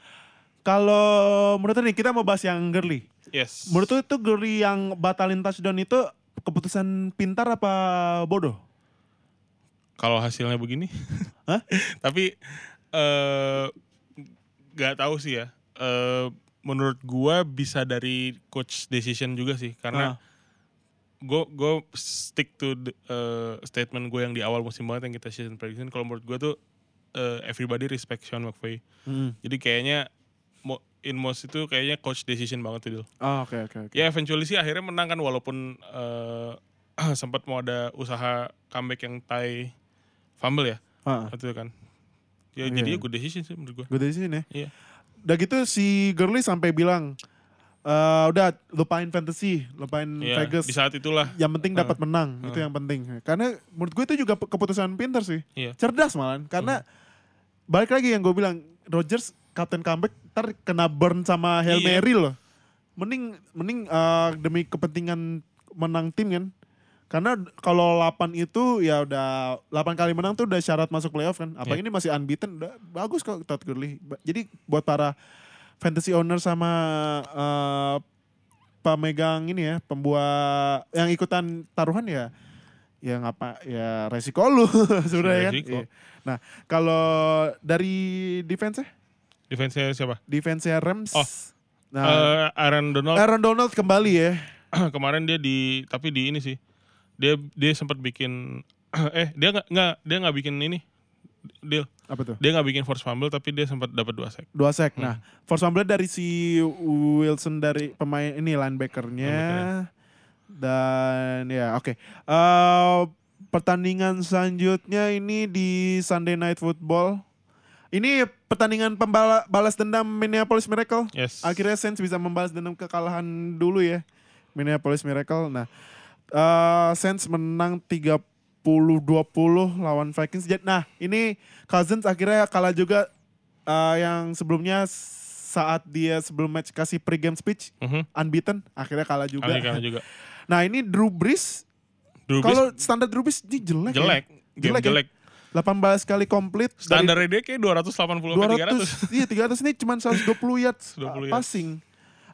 kalau menurut nih kita mau bahas yang Gurley. Yes. Menurut itu Gurley yang batalin touchdown itu keputusan pintar apa bodoh? Kalau hasilnya begini. Hah? Tapi eh nggak tahu sih ya. Eh menurut gua bisa dari coach decision juga sih karena Ah. gue gue stick to the, eh, statement gue yang di awal musim banget yang kita season prediction kalau menurut gue tuh eh, everybody respect Sean McVay Hmm. jadi kayaknya in most itu kayaknya coach decision banget tuh Dil. Oh, oke oke oke. ya eventually sih akhirnya menang kan walaupun eh, sempat mau ada usaha comeback yang tie fumble ya waktu itu kan ya Iya. jadi good decision sih menurut gue gue dari sini. Iya. Udah gitu si Gurley sampai bilang, "Eh, udah lupain fantasy, lupain ya Vegas. di saat itulah Yang penting dapat menang, itu Ah. yang penting. Karena menurut gue itu juga keputusan pintar sih. Iya. Cerdas malah. Karena balik lagi yang gue bilang, Rodgers Captain comeback ntar kena burn sama Hail Iya. Mary loh. Mending mending eh, demi kepentingan menang tim kan. Karena kalau 8 itu ya udah 8 kali menang tuh udah syarat masuk playoff kan. Apalagi Iya. ini masih unbeaten, udah bagus kok Todd Gurley. Jadi buat para fantasy owner sama eh, pemegang ini ya, pembuat yang ikutan taruhan ya ya ngapa ya resiko lu sebenarnya kan. Iya. Nah, kalau dari defense defense-nya siapa defense Rams Oh. Nah, Eh, Aaron Donald Aaron Donald kembali ya. kemarin dia di tapi di ini sih dia dia sempat bikin eh dia nggak nggak dia nggak bikin ini deal Apa tuh? dia nggak bikin force fumble tapi dia sempat dapat dua sack Dua sack. Hmm. Nah, force fumble dari si Wilson dari pemain ini linebackernya. Dan ya oke. Eh, pertandingan selanjutnya ini di Sunday Night Football. Ini pertandingan pembala balas dendam Minneapolis Miracle. yes Akhirnya Saints bisa membalas dendam kekalahan dulu ya. Minneapolis Miracle. Nah, eh Saints menang 30-20 lawan Vikings. Nah, ini Cousins akhirnya kalah juga eh, yang sebelumnya saat dia sebelum match kasih pregame speech Mhm. unbeaten, akhirnya kalah juga. Kali kalah juga Nah, ini Drew Brees Drew Brees kalau standar Drew Brees ini jelek. ya. jelek game Jelek ya? jelek 18 kali komplit. standar dia kayak 280 sampai 300 200 iya 300 ini cuma 120 yards 120 uh, yards. passing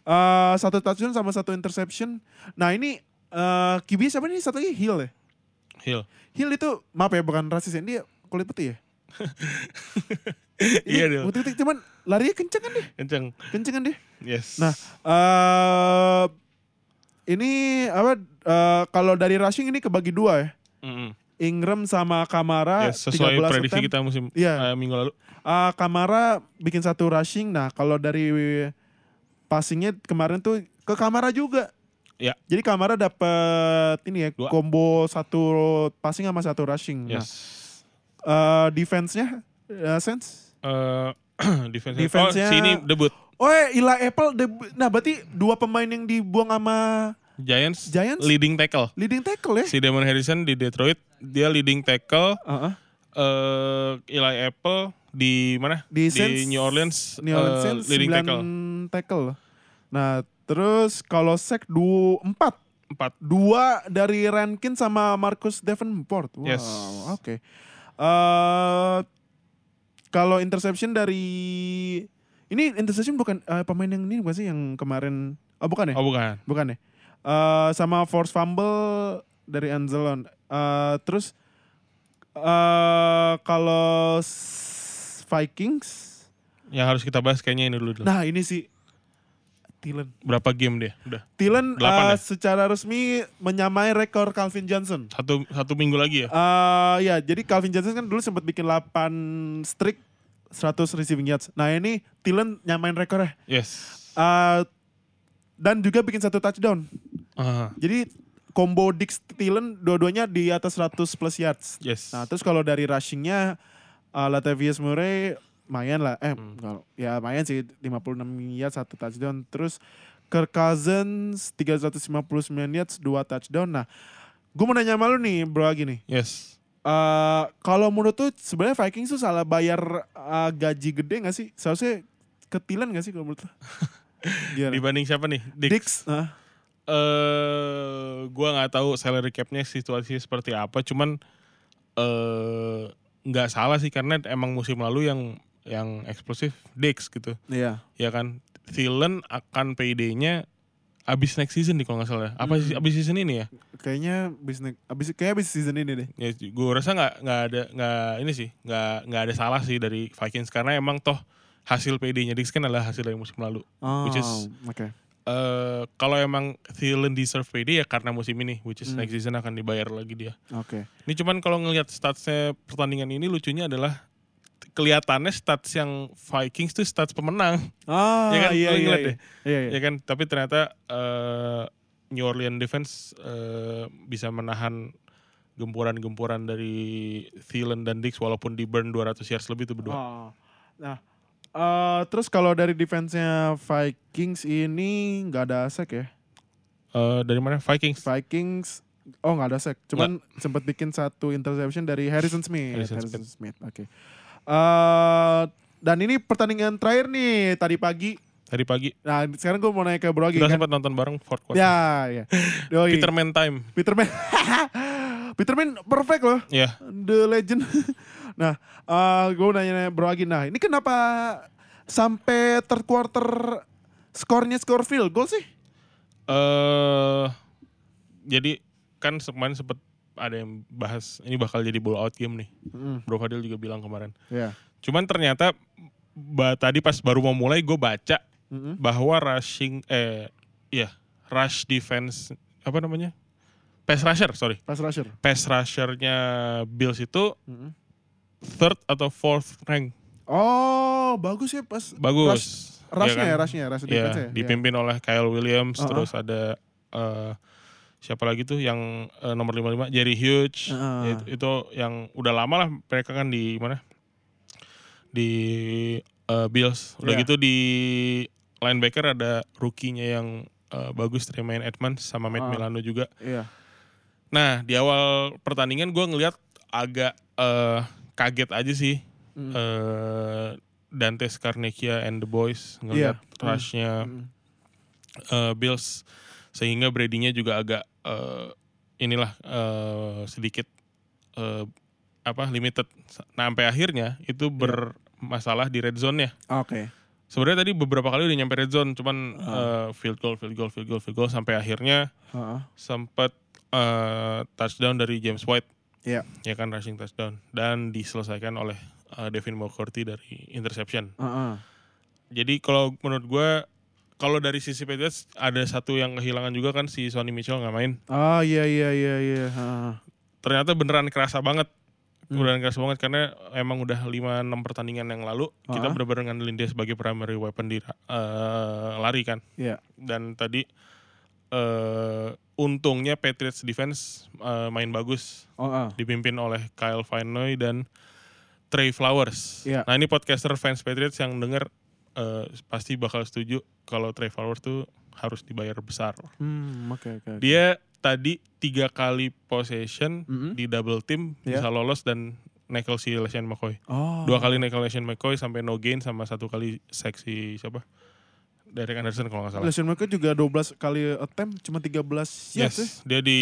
Eh, satu touchdown sama satu interception nah ini eh QB siapa nih satu lagi Hill ya Hill Hill itu maaf ya bukan rasis ya dia kulit putih ya Iya, Ini Dil. putih-putih cuman larinya kenceng kan dia kenceng kenceng kan dia yes Nah, eh ini apa eh, kalau dari rushing ini kebagi dua ya Mhm. Ingram sama Kamara Yes, sesuai 13 prediksi attempt. kita musim Iya. eh, minggu lalu Ah, Kamara bikin satu rushing. Nah, kalau dari passingnya kemarin tuh ke Kamara juga. Ya. Jadi Kamara dapat ini ya Dua. combo satu passing sama satu rushing. Nah, yes eh, defense-nya eh, sense. Eh, defense Defense-nya- oh sini debut Oh, eh, Eli Apple debu- Nah, berarti dua pemain yang dibuang sama Giants, Giants? leading tackle leading tackle ya. si Damon Harrison di Detroit dia leading tackle Heeh. eh Eli Apple di mana Di Saints, New Orleans, New Orleans eh, Saints leading 9 tackle tackle. Nah, terus kalau sack dua empat empat Dua dari Rankin sama Marcus Davenport. Wow, Yes. oke. Eh, kalau interception dari ini interception bukan eh, pemain yang ini bukan sih yang kemarin? Oh bukan ya? oh bukan Bukan ya? Eh, sama force fumble dari Anzelon. Eh, terus eh kalau Vikings, yang harus kita bahas kayaknya ini dulu dulu nah ini sih Thielen. berapa game dia udah Thielen eh, ya? secara resmi menyamai rekor Calvin Johnson. satu satu minggu lagi ya Eh ya, jadi Calvin Johnson kan dulu sempat bikin 8 streak 100 receiving yards. Nah ini Thielen nyamain rekornya. yes Eh dan juga bikin satu touchdown. Ah, Jadi combo Dix Thielen dua-duanya di atas 100 plus yards. yes Nah terus kalau dari rushingnya uh, Latavius Murray lumayan lah. Eh, Hmm. kalau ya lumayan sih 56 yards satu touchdown. Terus Kirk Cousins 359 yards dua touchdown. Nah, gue mau nanya sama lu nih, Bro Agi nih. Yes. Eh, kalau menurut tuh sebenarnya Vikings tuh salah bayar eh, gaji gede gak sih? Seharusnya ketilan gak sih kalau menurut lu? Gimana? Dibanding siapa nih? Dix. Dix, ah. eh gua nggak tahu salary capnya situasi seperti apa cuman eh nggak salah sih karena emang musim lalu yang yang eksplosif Dix gitu Iya. ya kan Thielen akan payday-nya abis next season nih kalau nggak salah apa sih abis season ini ya Kayaknya bisnis abis kayaknya abis season ini deh. ya gue rasa nggak nggak ada nggak ini sih nggak nggak ada salah sih dari Vikings karena emang toh hasil payday-nya Dix kan adalah hasil dari musim lalu Oh, Which is- oke. eh kalau emang Thielen deserve payday ya karena musim ini which is Hmm. next season akan dibayar lagi dia Oke. Ini cuman kalau ngelihat statsnya pertandingan ini lucunya adalah kelihatannya stats yang Vikings tuh stats pemenang, Ah, Ya kan? iya iya. Iya, deh. iya. iya. ya kan? Tapi ternyata eh, New Orleans defense eh, bisa menahan gempuran-gempuran dari Thielen dan Dix walaupun di burn 200 yards lebih itu berdua. Oh. Nah, eh, terus kalau dari defense-nya Vikings ini nggak ada sack ya? Eh, dari mana? Vikings. Vikings oh nggak ada sack, cuman sempat bikin satu interception dari Harrison Smith. Harrison Smith. Oke. Eh, dan ini pertandingan terakhir nih tadi pagi. Tadi pagi Nah, sekarang gue mau naik ke Bro Agi kita kan. sempat nonton bareng fourth quarter. Ya, ya. Yoi. Peterman time. Peterman. Peterman perfect loh. Ya, The Legend. nah, eh gue nanya Bro Agi, nah ini kenapa sampai third quarter skornya skor field goal sih? eh jadi kan kemarin sempet ada yang bahas ini bakal jadi blowout game nih. Mm, Bro Fadil juga bilang kemarin. ya. Cuman ternyata ba, tadi pas baru mau mulai gue baca Mm-mm. bahwa rushing eh iya rush defense apa namanya pass rusher sorry Pass rusher. pass rushernya Bills itu Mm-mm. third atau fourth rank Oh, bagus ya pas bagus rushnya Iya ya, kan? rushnya, rush Iya, defense ya. dipimpin oleh Kyle Williams Uh-uh. terus ada eh, siapa lagi tuh yang eh, nomor 55 Jerry Hughes Uh-uh. itu, itu yang udah lama lah mereka kan di mana di eh, Bills udah Iya. gitu di linebacker ada rookie-nya yang eh, bagus Tremaine Edmonds sama Matt Ah. Milano juga Iya. nah di awal pertandingan gue ngelihat agak eh, kaget aja sih Mm. eh Dante Scarnecchia and the boys ngelihat Iya. rushnya Mm. eh, Bills sehingga Brady-nya juga agak eh, inilah eh, sedikit eh, apa limited. Nah sampai akhirnya itu bermasalah di red zone-nya. Oke. Sebenarnya tadi beberapa kali udah nyampe red zone, cuman Ah. eh, field goal, field goal, field goal, field goal sampai akhirnya Heeh. sempat eh, touchdown dari James White. Iya. Ya kan rushing touchdown dan diselesaikan oleh eh, Devin McCourty dari interception. Heeh. Jadi kalau menurut gue kalau dari sisi Patriots ada satu yang kehilangan juga kan si Sonny Mitchell nggak main. Oh iya iya iya iya. Ternyata beneran kerasa banget. Hmm. Beneran kerasa banget karena emang udah 5-6 pertandingan yang lalu kita Ah. bener-bener ngandelin dia sebagai primary weapon di eh, lari kan. Iya. Dan tadi eh untungnya Patriots defense eh, main bagus Oh, ah. dipimpin oleh Kyle Van Noy dan Trey Flowers. Iya. Nah ini podcaster fans Patriots yang denger eh, pasti bakal setuju kalau Trey Flowers tuh harus dibayar besar. Hmm, oke oke. oke. Dia tadi tiga kali possession Mm-mm. di double team Iya. bisa lolos dan nekel si LeSean McCoy. Oh. Dua kali nekel LeSean McCoy sampai no gain sama satu kali seksi siapa? Derek Anderson kalau nggak salah. Lesson mereka juga 12 kali attempt cuma 13 yards ya. Yes, dia di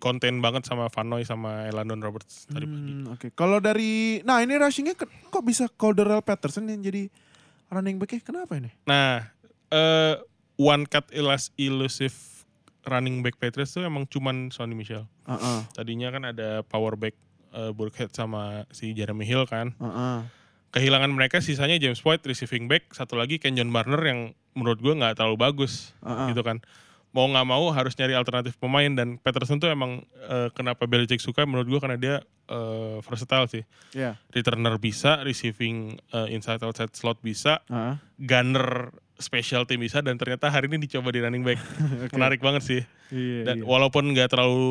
konten banget sama Van Noy sama Elandon Roberts tadi pagi. Hmm, Oke, kalau dari, nah ini rushingnya kok bisa Calderell Patterson yang jadi running backnya? Kenapa ini? Nah, eh one cut elas elusive running back Patriots tuh emang cuman Sonny Michel. Heeh, Tadinya kan ada power back eh, Burkhead sama si Jeremy Hill kan. heeh. Kehilangan mereka sisanya James White receiving back, satu lagi Kenyon Barner yang menurut gua nggak terlalu bagus heeh. gitu kan. Mau nggak mau harus nyari alternatif pemain dan Patterson tuh emang eh, kenapa Belichick suka menurut gua karena dia eh, versatile sih. Iya. Returner bisa, receiving eh, inside outside slot bisa, Heeh. gunner special team bisa dan ternyata hari ini dicoba di running back. Oke. Menarik banget sih. Iya, Dan iya. walaupun nggak terlalu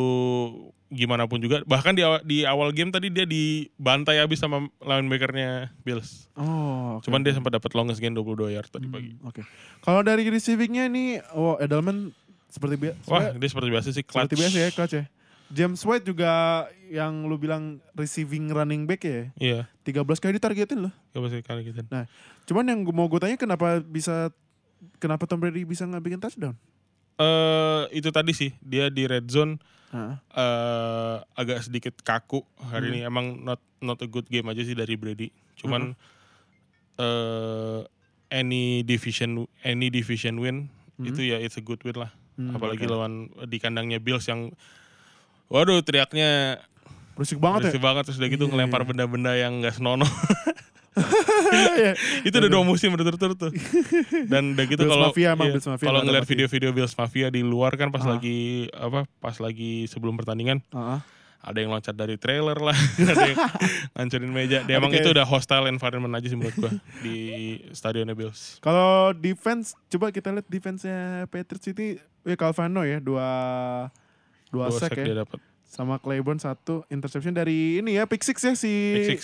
gimana pun juga, bahkan di awal, di awal game tadi dia dibantai habis sama linebackernya Bills. Oh, oke, Cuman dia sempat dapat longest gain 22 yard tadi Hmm, pagi. Oke. Kalau dari receivingnya ini, oh Edelman seperti biasa. Wah, dia seperti biasa sih clutch. seperti biasa ya, clutch ya. James White juga yang lu bilang receiving running back ya. Iya, 13 kali ditargetin loh. gak pasti kali gitu. Cuman yang mau gue tanya kenapa bisa kenapa Tom Brady bisa nggak bikin touchdown? Eh itu tadi sih, dia di red zone Heeh. eh agak sedikit kaku Hmm. hari ini emang not not a good game aja sih dari Brady. Cuman eh any division any division win Hmm. itu ya it's a good win lah. Hmm, Apalagi oke. lawan di kandangnya Bills yang waduh teriaknya Berisik banget bersih ya. banget terus udah gitu Iya, ngelempar iya. benda-benda yang gak senonoh. Iya. itu udah dua musim berturut-turut tuh. Dan udah gitu kalau iya, kalau ngeliat video-video Bills Mafia di luar kan pas Ah. lagi apa pas lagi sebelum pertandingan Heeh. Ada yang loncat dari trailer lah, ada yang ngancurin meja. Dia Ada emang kayak- itu udah hostile environment aja sih menurut gua di stadionnya Bills. Kalau defense, coba kita lihat defense-nya Patriots ini, ya Calvano ya, dua dua, Dua sack sack ya, dia dapat. sama Claiborne satu interception dari ini ya pick six ya si Pick six.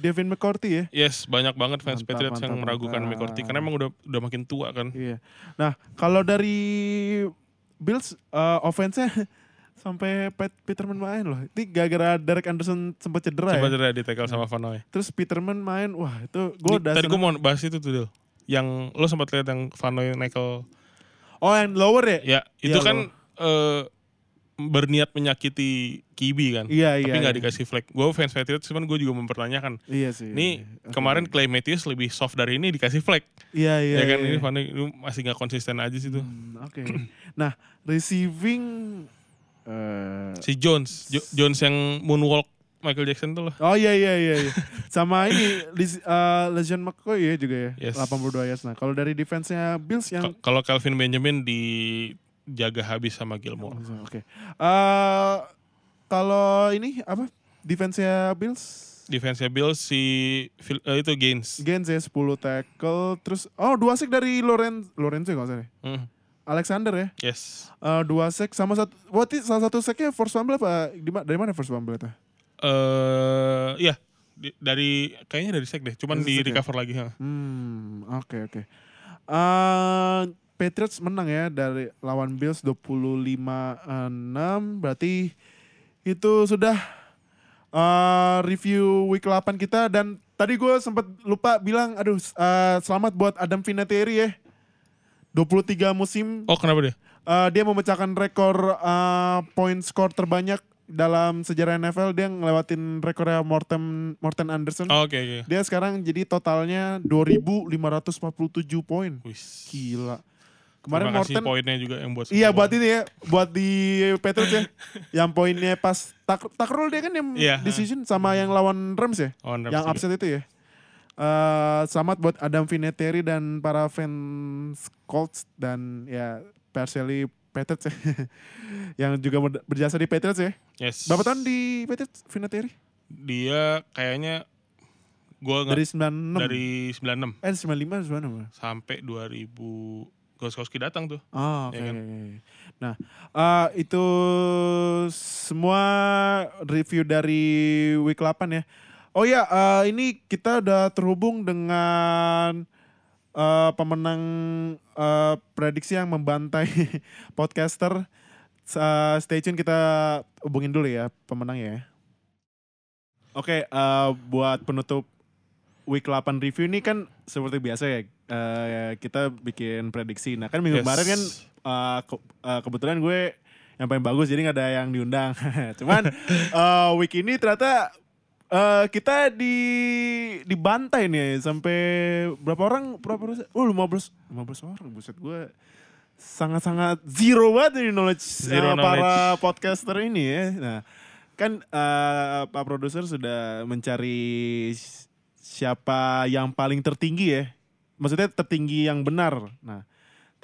Devin McCourty ya. Yes, banyak banget fans Mantap, Patriots yang mantap, meragukan mantap. McCourty karena emang udah udah makin tua kan. Iya. Nah kalau dari Bills uh, offense-nya sampai Pat Peterman main loh. Ini gara-gara Derek Anderson sempat cedera Coba ya. cedera di tackle sama Van Noy. Terus Peterman main, wah itu gue udah Tadi gue mau bahas itu tuh Dil. Yang lo sempat lihat yang Van Noy nickel. Oh yang lower ya? Ya, itu Iya, kan eh, berniat menyakiti Kibi kan. Iya iya. Tapi iya. dikasih flag. Gue fans Patriots cuman gue juga mempertanyakan. Iya sih. Ini Oke. kemarin Clay Matthews lebih soft dari ini dikasih flag. Iya iya. ya kan iya. ini Van Noy lu masih nggak konsisten aja sih tuh. Hmm, Oke. nah receiving. Eh Si Jones, Jo- Jones yang moonwalk Michael Jackson tuh loh. Oh iya iya iya. iya. Sama ini Liz, uh, Legion McCoy ya juga ya. Yes. 82 yards. Nah kalau dari defense-nya Bills yang Ka- Kalau Calvin Benjamin dijaga habis sama Gilmore. Oke. Eh, kalau ini apa? Defense-nya Bills? Defense-nya Bills si eh, itu Gaines. Gains ya 10 tackle terus oh dua sack dari Loren Lorenzo kalau nggak salah. ya? Hmm, Alexander ya. yes. Eh, dua sack sama satu berarti salah satu sacknya force fumble apa dari mana force fumble itu? Eh iya, Di- dari kayaknya dari sek deh, cuman Dari di ya? recover lagi. ha. Hmm, oke oke. Eh, Patriots menang ya dari lawan Bills 25-6 berarti itu sudah eh, review week 8 kita dan tadi gue sempat lupa bilang aduh eh, selamat buat Adam Vinatieri ya. 23 musim Oh kenapa dia? Eh, dia memecahkan rekor eh, point score terbanyak dalam sejarah NFL dia ngelewatin rekornya Morten Morten Anderson. Oh, Oke oke. Dia sekarang jadi totalnya 2547 poin. Gila. Kemarin Terima kasih Morten poinnya juga yang buat Iya buat ini ya, buat di Patriots ya. yang poinnya pas tak takrol dia kan yang Iya. decision sama yang lawan Rams ya. Oh, Rams yang juga. upset itu ya. Eh selamat buat Adam Vinatieri dan para fans Colts dan ya Perseli Patriots ya. yang juga ber- berjasa di Patriots ya. Yes. Berapa tahun di Patriots Vinatieri? Dia kayaknya gua nggak Dari 96. dari 96 eh 95 96. sampai 2000 Goskowski datang tuh. Oh, oke. Ya kan? Nah, eh, itu semua review dari week 8 ya. Oh ya, eh, ini kita udah terhubung dengan eh, pemenang eh, prediksi yang membantai podcaster. Eh, stay tune kita hubungin dulu ya pemenangnya ya. Oke, eh, buat penutup week 8 review ini kan seperti biasa ya. eh, kita bikin prediksi. Nah, kan minggu Yes. kemarin kan eh, ke- eh, kebetulan gue yang paling bagus jadi nggak ada yang diundang. Cuman eh, week ini ternyata eh, kita di dibantai nih sampai berapa orang? Berapa orang? Oh 15 15 orang buset gue sangat-sangat zero banget knowledge, Zero eh, para podcaster ini ya. Nah, kan eh, Pak produser sudah mencari siapa yang paling tertinggi ya. Maksudnya tertinggi yang benar. Nah,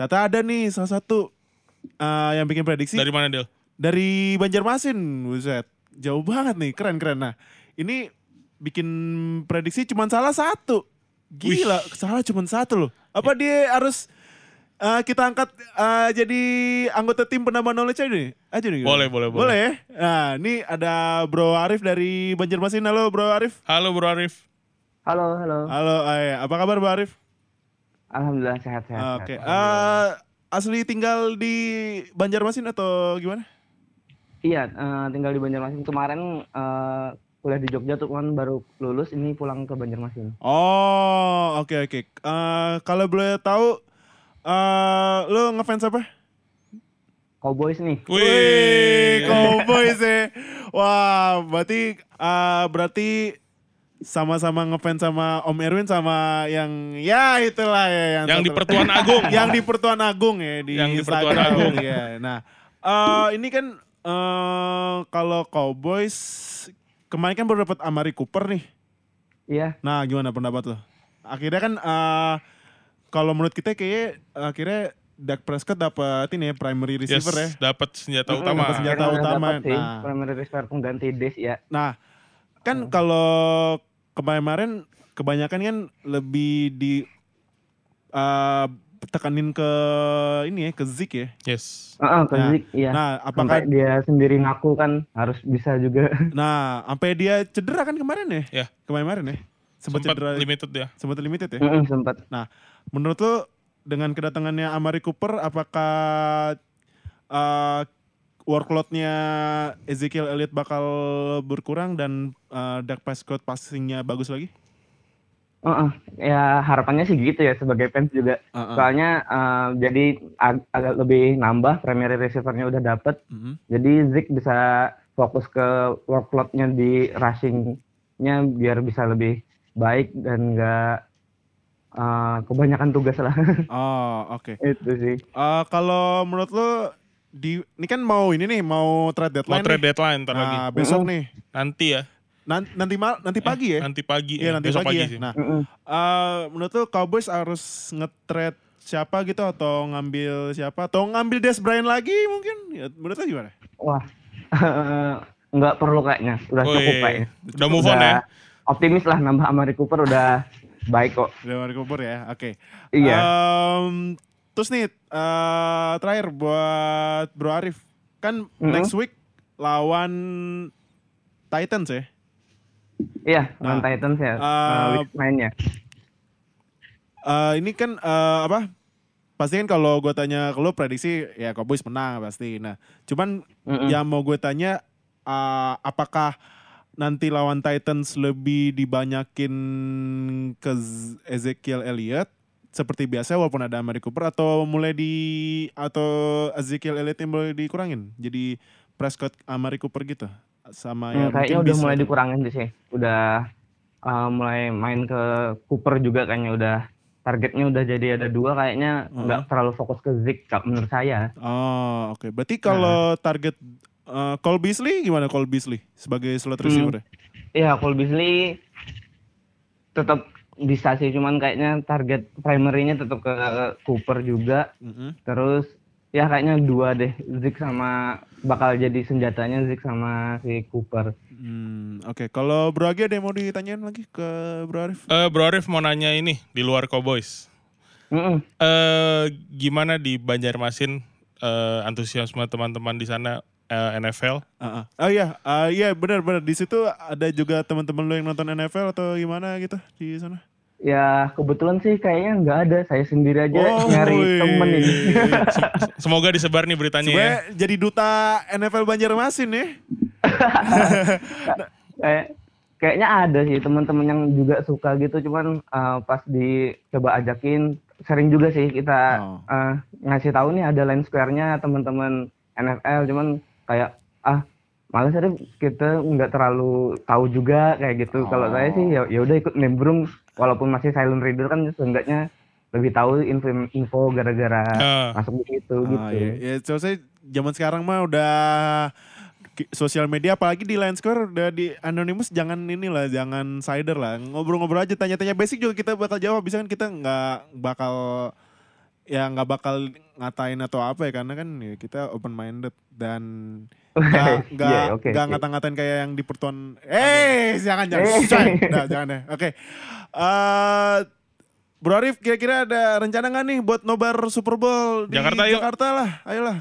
ternyata ada nih salah satu eh, yang bikin prediksi Dari mana Del? dari Banjarmasin, buset. Jauh banget nih, keren-keren. Nah, ini bikin prediksi cuma salah satu. Gila, salah cuma satu loh. Apa dia harus eh, kita angkat eh, jadi anggota tim penambah knowledge aja nih. Aja nih. Boleh, boleh, boleh. Boleh ya? Nah, ini ada Bro Arif dari Banjarmasin. Halo Bro Arif. Halo Bro Arif. Halo, halo. Halo, eh, apa kabar Bro Arif? Alhamdulillah sehat-sehat. Oke. eh, asli tinggal di Banjarmasin atau gimana? Iya, eh, tinggal di Banjarmasin. Kemarin eh, kuliah di Jogja tuh kan baru lulus, ini pulang ke Banjarmasin. Oh, oke oke. Eh, kalau boleh tahu, eh lo ngefans apa? Cowboys nih. Wih. Cowboys ya. Wah, berarti eh, berarti sama-sama ngefans sama Om Erwin sama yang ya itulah ya yang Yang di Pertuan Agung. yang di Pertuan Agung ya di Yang di Instagram. Pertuan Agung. Iya. Nah, eh, ini kan eh kalau Cowboys kemarin kan baru dapat Amari Cooper nih. Iya, Nah, gimana pendapat lo? Akhirnya kan eh kalau menurut kita kayaknya akhirnya Dak Prescott dapat ini ya primary Yes, receiver ya. dapat senjata utama. dapat senjata akhirnya utama. dapet sih, Nah. primary receiver pengganti Des ya. Nah, kan kalau kemarin-kemarin kebanyakan kan lebih di eh, tekanin ke ini ya, ke Zik ya. Yes. Heeh, ke Nah, Zeke, iya. Nah, apakah Sampai dia sendiri ngaku kan harus bisa juga. nah, sampai dia cedera kan kemarin ya? Ya. Kemarin ya. Sempat Sempat cedera, limited ya. sempat limited ya. Mm-mm, sempat. Menurut lo dengan kedatangannya Amari Cooper apakah uh, workloadnya Ezekiel Elliott bakal berkurang dan uh, Dak Prescott passingnya bagus lagi? Heeh, ya harapannya sih gitu ya sebagai fans juga. Uh-uh. Soalnya eh, jadi ag- agak lebih nambah primary receivernya udah dapet. Mhm. Jadi Zik bisa fokus ke workloadnya di rushingnya biar bisa lebih baik dan nggak eh, kebanyakan tugas lah Oh oke. itu sih. Uh, kalau menurut lo di ini kan mau ini nih mau trade Mau deadline trade nih. deadline ntar lagi. Nah, besok Mm-mm. nih. Nanti ya. Nan- nanti mal nanti pagi ya. Nanti pagi. Iya ya. nanti Besok pagi, pagi, ya. sih. Nah, uh, menurut lo Cowboys harus nge-trade siapa gitu atau ngambil siapa atau ngambil Des Bryant lagi mungkin? Ya, menurut lo gimana? Wah nggak perlu kayaknya, udah Wih, cukup kayaknya. Udah move on Udah ya. Optimis lah nambah Amari Cooper udah baik kok. Udah Amari Cooper ya. Oke. Iya. Um, terus nih eh, terakhir buat Bro Arif kan Mm-mm. next week lawan Titans ya. Iya, Nah, lawan Titans ya. uh, uh, mainnya. Eh, ini kan eh, apa? Pasti kan kalau gue tanya ke lo prediksi ya Cowboys menang pasti. Nah, cuman Mm-mm. yang mau gue tanya eh, apakah nanti lawan Titans lebih dibanyakin ke Ezekiel Elliott seperti biasa walaupun ada Amari Cooper atau mulai di atau Ezekiel Elliott yang mulai dikurangin jadi Prescott Amari Cooper gitu sama ya Hmm, kayaknya mungkin udah bisa mulai dikurangin sih. Udah uh, mulai main ke Cooper juga kayaknya udah targetnya udah jadi ada dua kayaknya nggak terlalu fokus ke Zik kak, menurut saya. Oh, oke. Berarti kalau target uh, Cole Beasley gimana Cole Beasley sebagai slot Hmm. receiver? Iya, Cole Beasley tetap bisa sih, cuman kayaknya target primary-nya tetap ke Cooper juga. Mhm. Terus ya kayaknya dua deh, Zik sama bakal jadi senjatanya Zik sama si Cooper. Hmm, oke. Kalau Bro Agi ada yang mau ditanyain lagi ke Bro Arif? Eh, Bro Arif mau nanya ini di luar Cowboys. Mm-mm. Eh gimana di Banjarmasin eh, antusiasme teman-teman di sana eh, NFL? Ah, ah. Oh iya, ah, iya benar-benar di situ ada juga teman-teman lo yang nonton NFL atau gimana gitu di sana? Ya kebetulan sih kayaknya nggak ada, saya sendiri aja Oh, nyari wih. temen ini. Semoga disebar nih beritanya ya. Jadi duta NFL Banjarmasin ya. Kayak kayaknya ada sih teman-teman yang juga suka gitu, cuman uh, pas dicoba ajakin sering juga sih kita Oh. uh, ngasih tahu nih ada line square-nya teman-teman NFL, cuman kayak ah malas aja kita nggak terlalu tahu juga kayak gitu. Kalau saya sih ya ya udah ikut nimbrung walaupun masih silent reader kan seenggaknya lebih tahu info info gara-gara Eh, masuk di situ Ah, gitu. iya. Ya, so saya zaman sekarang mah udah sosial media apalagi di Line Square udah di anonymous jangan inilah jangan cider lah ngobrol-ngobrol aja tanya-tanya basic juga kita bakal jawab bisa kan kita nggak bakal ya nggak bakal ngatain atau apa ya karena kan ya kita open minded dan nggak nggak Iya, oke, nggak oke. ngata-ngatain kayak yang di pertuan eh jangan jangan Eh. Coy. Nah, jangan deh oke Eh, Bro Arif kira-kira ada rencana nggak nih buat nobar Super Bowl di Jakarta, yuk. Jakarta lah, ayolah.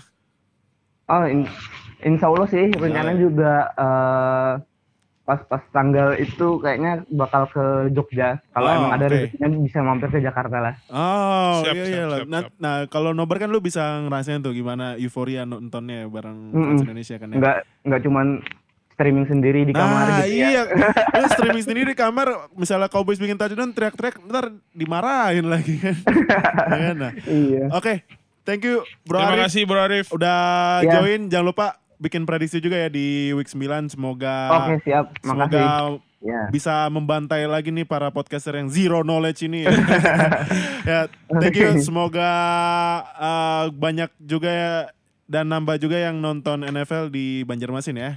Oh, in- insya Allah sih rencananya juga eh, pas-pas tanggal itu kayaknya bakal ke Jogja. Kalau Oh, emang ada oke. rezekinya bisa mampir ke Jakarta lah. Oh Siap, iya siap, iya lah. siap, Nah, siap. nah, kalau nobar kan lu bisa ngerasain tuh gimana euforia nontonnya bareng Mm-mm. fans Indonesia kan ya. Nggak nggak cuman streaming sendiri di kamar nah, gitu ya. iya. Lu streaming sendiri di kamar, misalnya Cowboys bikin touchdown teriak-teriak, ntar dimarahin lagi kan. Ya kan? Nah, Iya. Oke, thank you Bro Terima Arif. kasih Bro Arif. Udah Ya. join, jangan lupa bikin prediksi juga ya di week 9 semoga Oke, siap. Makasih. semoga Ya. bisa membantai lagi nih para podcaster yang zero knowledge ini ya. ya thank you. Semoga uh, banyak juga ya dan nambah juga yang nonton NFL di Banjarmasin ya.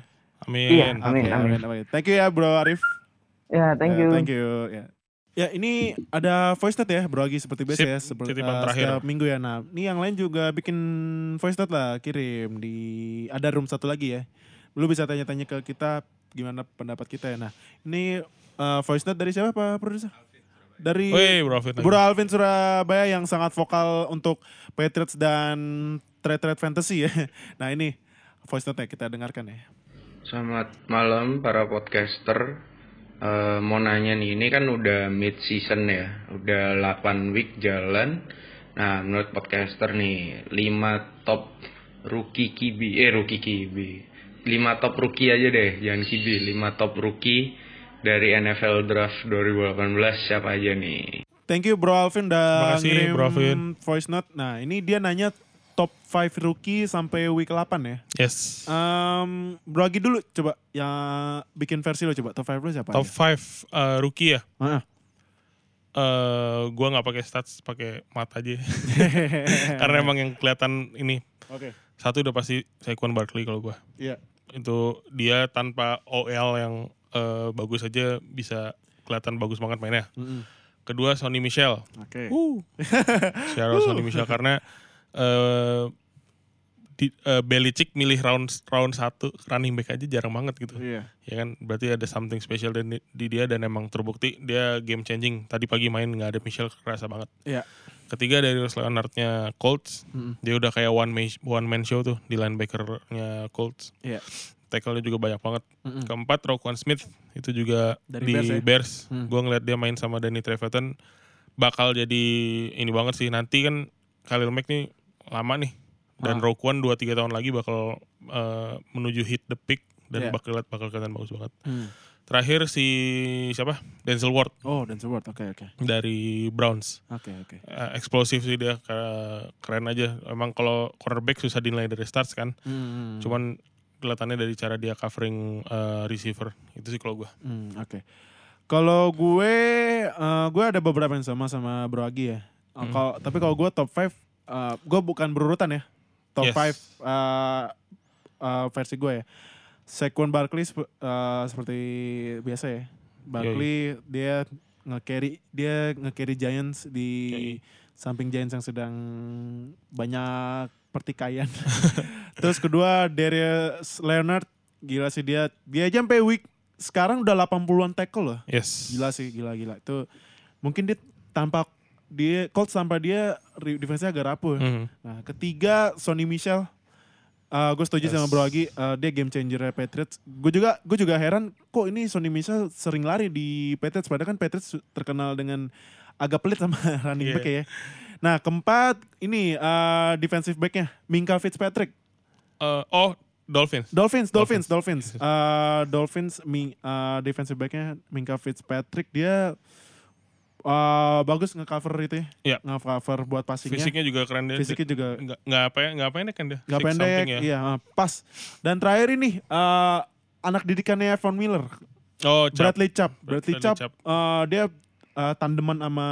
Amin. Iya, amin, Oke, amin. amin. Thank you ya Bro Arif. Ya, thank Ya, you. thank you. Ya. Ya ini ada voice note ya Bro Agi seperti biasa Sip, ya seperti uh, terakhir. setiap minggu ya. Nah, ini yang lain juga bikin voice note lah kirim di ada room satu lagi ya. Lu bisa tanya-tanya ke kita gimana pendapat kita ya. Nah, ini uh, voice note dari siapa Pak Produser? Dari Woi, Bro Alvin. Bro Alvin Surabaya yang sangat vokal untuk Patriots dan trade-trade fantasy ya. Nah, ini voice note-nya kita dengarkan ya. Selamat malam para podcaster. Eh, mau nanya nih, ini kan udah mid season ya, udah 8 week jalan. Nah, menurut podcaster nih, 5 top rookie kibi, eh rookie kibi. 5 top rookie aja deh, jangan kibi. 5 top rookie dari NFL Draft 2018 siapa aja nih? Thank you Bro Alvin udah Terima kasih, ngirim Bro Alvin. voice note. Nah ini dia nanya top 5 rookie sampai week 8 ya. Yes. Um, Bro Agi dulu coba yang bikin versi lo coba top 5 lo siapa Top aja? 5 uh, rookie ya. Ah. Eh, gua nggak pakai stats, pakai mata aja. Karena emang yang kelihatan ini Oke. satu udah pasti Saquon Barkley kalau gua. Iya. Itu dia tanpa OL yang eh, bagus aja bisa kelihatan bagus banget mainnya. Mm-mm. Kedua Sonny Michel. Oke. Uh. Shout out Sonny Michel karena eh di, eh, Belichick milih round round satu running back aja jarang banget gitu. Iya. Ya kan berarti ada something special di, di dia dan emang terbukti dia game changing. Tadi pagi main nggak ada Michel kerasa banget. Iya. Ketiga dari Leonardnya Colts, Mm-mm. dia udah kayak one man one man show tuh di linebackernya Colts. Iya. Tackle-nya juga banyak banget. Mm-mm. Keempat Roquan Smith itu juga Dari di Bears Bears. ya? Hmm. Gue ngeliat dia main sama Danny Trevathan bakal jadi ini banget sih. Nanti kan Khalil Mack nih lama nih dan Ah. Roquan 2-3 tahun lagi bakal eh, menuju hit the peak dan Iya. bakal bakal kelihatan bagus banget. Hmm. Terakhir si siapa? Denzel Ward Oh dan Ward. Oke oke. dari Browns. Oke oke. Eh, eksplosif sih dia ke- keren aja. Emang kalau cornerback susah dinilai dari starts kan. Hmm. Cuman kelihatannya dari cara dia covering eh, receiver. Itu sih kalau gua. Hmm, Oke. Kalau gue, eh, gue ada beberapa yang sama sama Bro Agi ya. Hmm. kalau- tapi kalau gue top 5, gue bukan berurutan ya. Top Yes. 5 eh, eh, versi gue ya. Saquon Barkley eh, seperti biasa ya. Barkley dia nge-carry dia nge-carry Giants di Yoi. samping Giants yang sedang banyak pertikaian. Terus kedua Darius Leonard gila sih dia dia aja sampai week sekarang udah 80-an tackle loh. Yes. Gila sih, gila-gila. Itu mungkin dia tanpa dia Colts tanpa dia defense-nya agak rapuh. Mhm. Nah, ketiga Sonny Michel. gue setuju sama Yes. Bro Agi, eh, dia game changer Patriots. Gue juga gue juga heran kok ini Sonny Michel sering lari di Patriots padahal kan Patriots terkenal dengan agak pelit sama running Iya. back ya. Nah, keempat ini eh, defensive back-nya Minka Fitzpatrick. Eh, oh, Dolphins. Dolphins, Dolphins, Dolphins. Dolphins. Eh, Dolphins, mi, eh, defensive back-nya Minka Fitzpatrick dia eh, bagus nge-cover itu ya. Iya. Nge-cover buat passingnya. Fisiknya juga keren dia. Fisiknya juga nggak nggak apa ya nggak pendek kan dia. nggak pendek, ya. iya eh, pas. Dan terakhir ini eh, anak didikannya Von Miller, Oh, Chubb. Bradley Chubb. Bradley, Bradley eh, dia eh, tandeman sama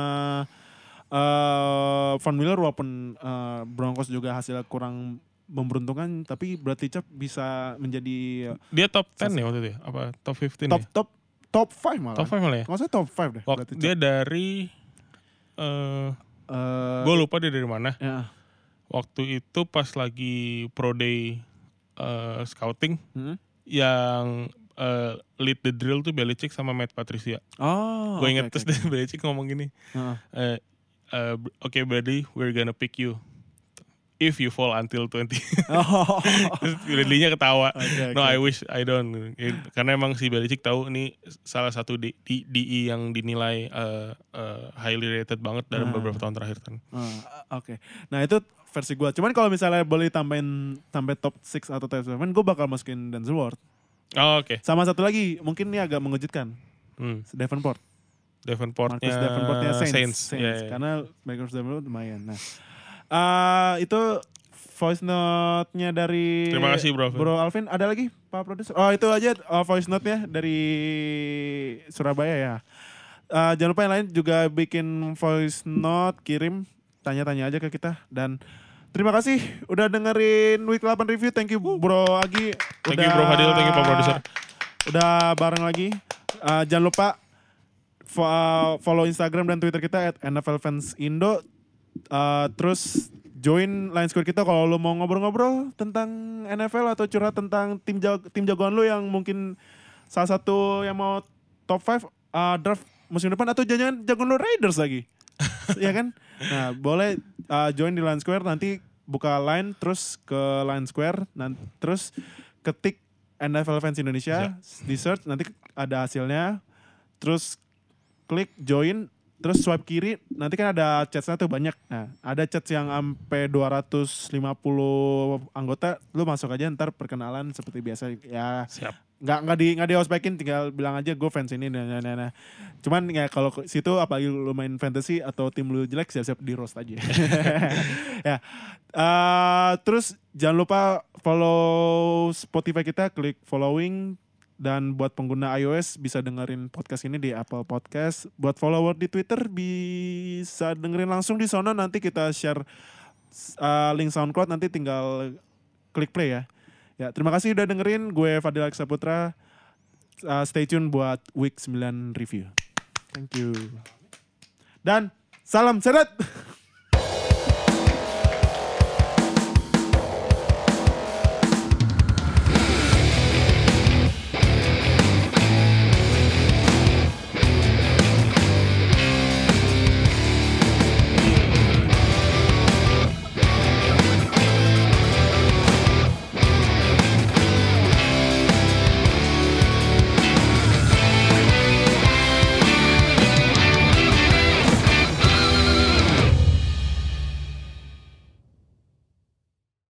eh, Von Miller walaupun eh, Broncos juga hasilnya kurang memberuntungkan, tapi Bradley Chubb bisa menjadi Dia top 10 ya waktu itu ya? Apa top 15 top ya? top top 5 malah. Top 5 malah ya? Saya top 5 deh. Waktu dia Chubb. dari eh Eh, gue lupa dia dari mana. ya. Waktu itu pas lagi pro day eh, scouting Hmm? yang eh, lead the drill tuh Belichick sama Matt Patricia. Oh. gue oke, inget oke, terus oke. deh Belichick ngomong gini. Heeh. eh, uh, okay Bradley, we're gonna pick you if you fall until 20. Oh. Terus Bradley-nya ketawa. Oke, no, oke. I wish I don't. Ya, Karena emang si Belichick tahu ini salah satu di, di, DE yang dinilai uh, uh, highly rated banget dalam Ah. beberapa tahun terakhir kan. Ah, Oke. Nah itu versi gue. Cuman kalau misalnya boleh tambahin sampai top 6 atau top 7, gue bakal masukin Denzel Ward. Oh, oke. Sama satu lagi, mungkin ini agak mengejutkan. Hmm. Davenport. Davenportnya Marcus Davenportnya Saints. Saints. Saints. Ya, ya. Karena Marcus Davenport lumayan. Nah, eh, itu voice note-nya dari Terima kasih, Bro. Bro Alvin. Ada lagi Pak Produser? Oh itu aja uh, voice note-nya dari Surabaya ya. Eh, jangan lupa yang lain juga bikin voice note, kirim, tanya-tanya aja ke kita. Dan terima kasih udah dengerin Week 8 Review. Thank you Bro Agi. Thank you Bro Fadil, thank you Pak Produser. Udah bareng lagi. Eh, jangan lupa fo- uh, follow Instagram dan Twitter kita at NFL Fans Indo. Uh, terus join line square kita kalau lo mau ngobrol-ngobrol tentang NFL atau curhat tentang tim jag tim jagoan lo yang mungkin salah satu yang mau top 5 uh, draft musim depan atau jangan jagoan lo Raiders lagi. ya kan? Nah, boleh uh, join di line square nanti buka line terus ke line square nanti terus ketik NFL Fans Indonesia di search nanti ada hasilnya terus klik join terus swipe kiri nanti kan ada chatsnya tuh banyak nah ada chats yang sampai 250 anggota lu masuk aja ntar perkenalan seperti biasa ya Siap. nggak nggak di nggak di housebackin tinggal bilang aja gue fans ini nah, nah, nah, nah. cuman ya kalau situ apalagi lu main fantasy atau tim lu jelek siap-siap di roast aja ya Eh, terus jangan lupa follow Spotify kita klik following dan buat pengguna iOS bisa dengerin podcast ini di Apple Podcast. Buat follower di Twitter bisa dengerin langsung di sana nanti kita share uh, link SoundCloud nanti tinggal klik play ya. Ya, terima kasih udah dengerin. Gue Fadil Aksa Putra. Uh, stay tune buat week 9 review. Thank you. Dan salam sedat.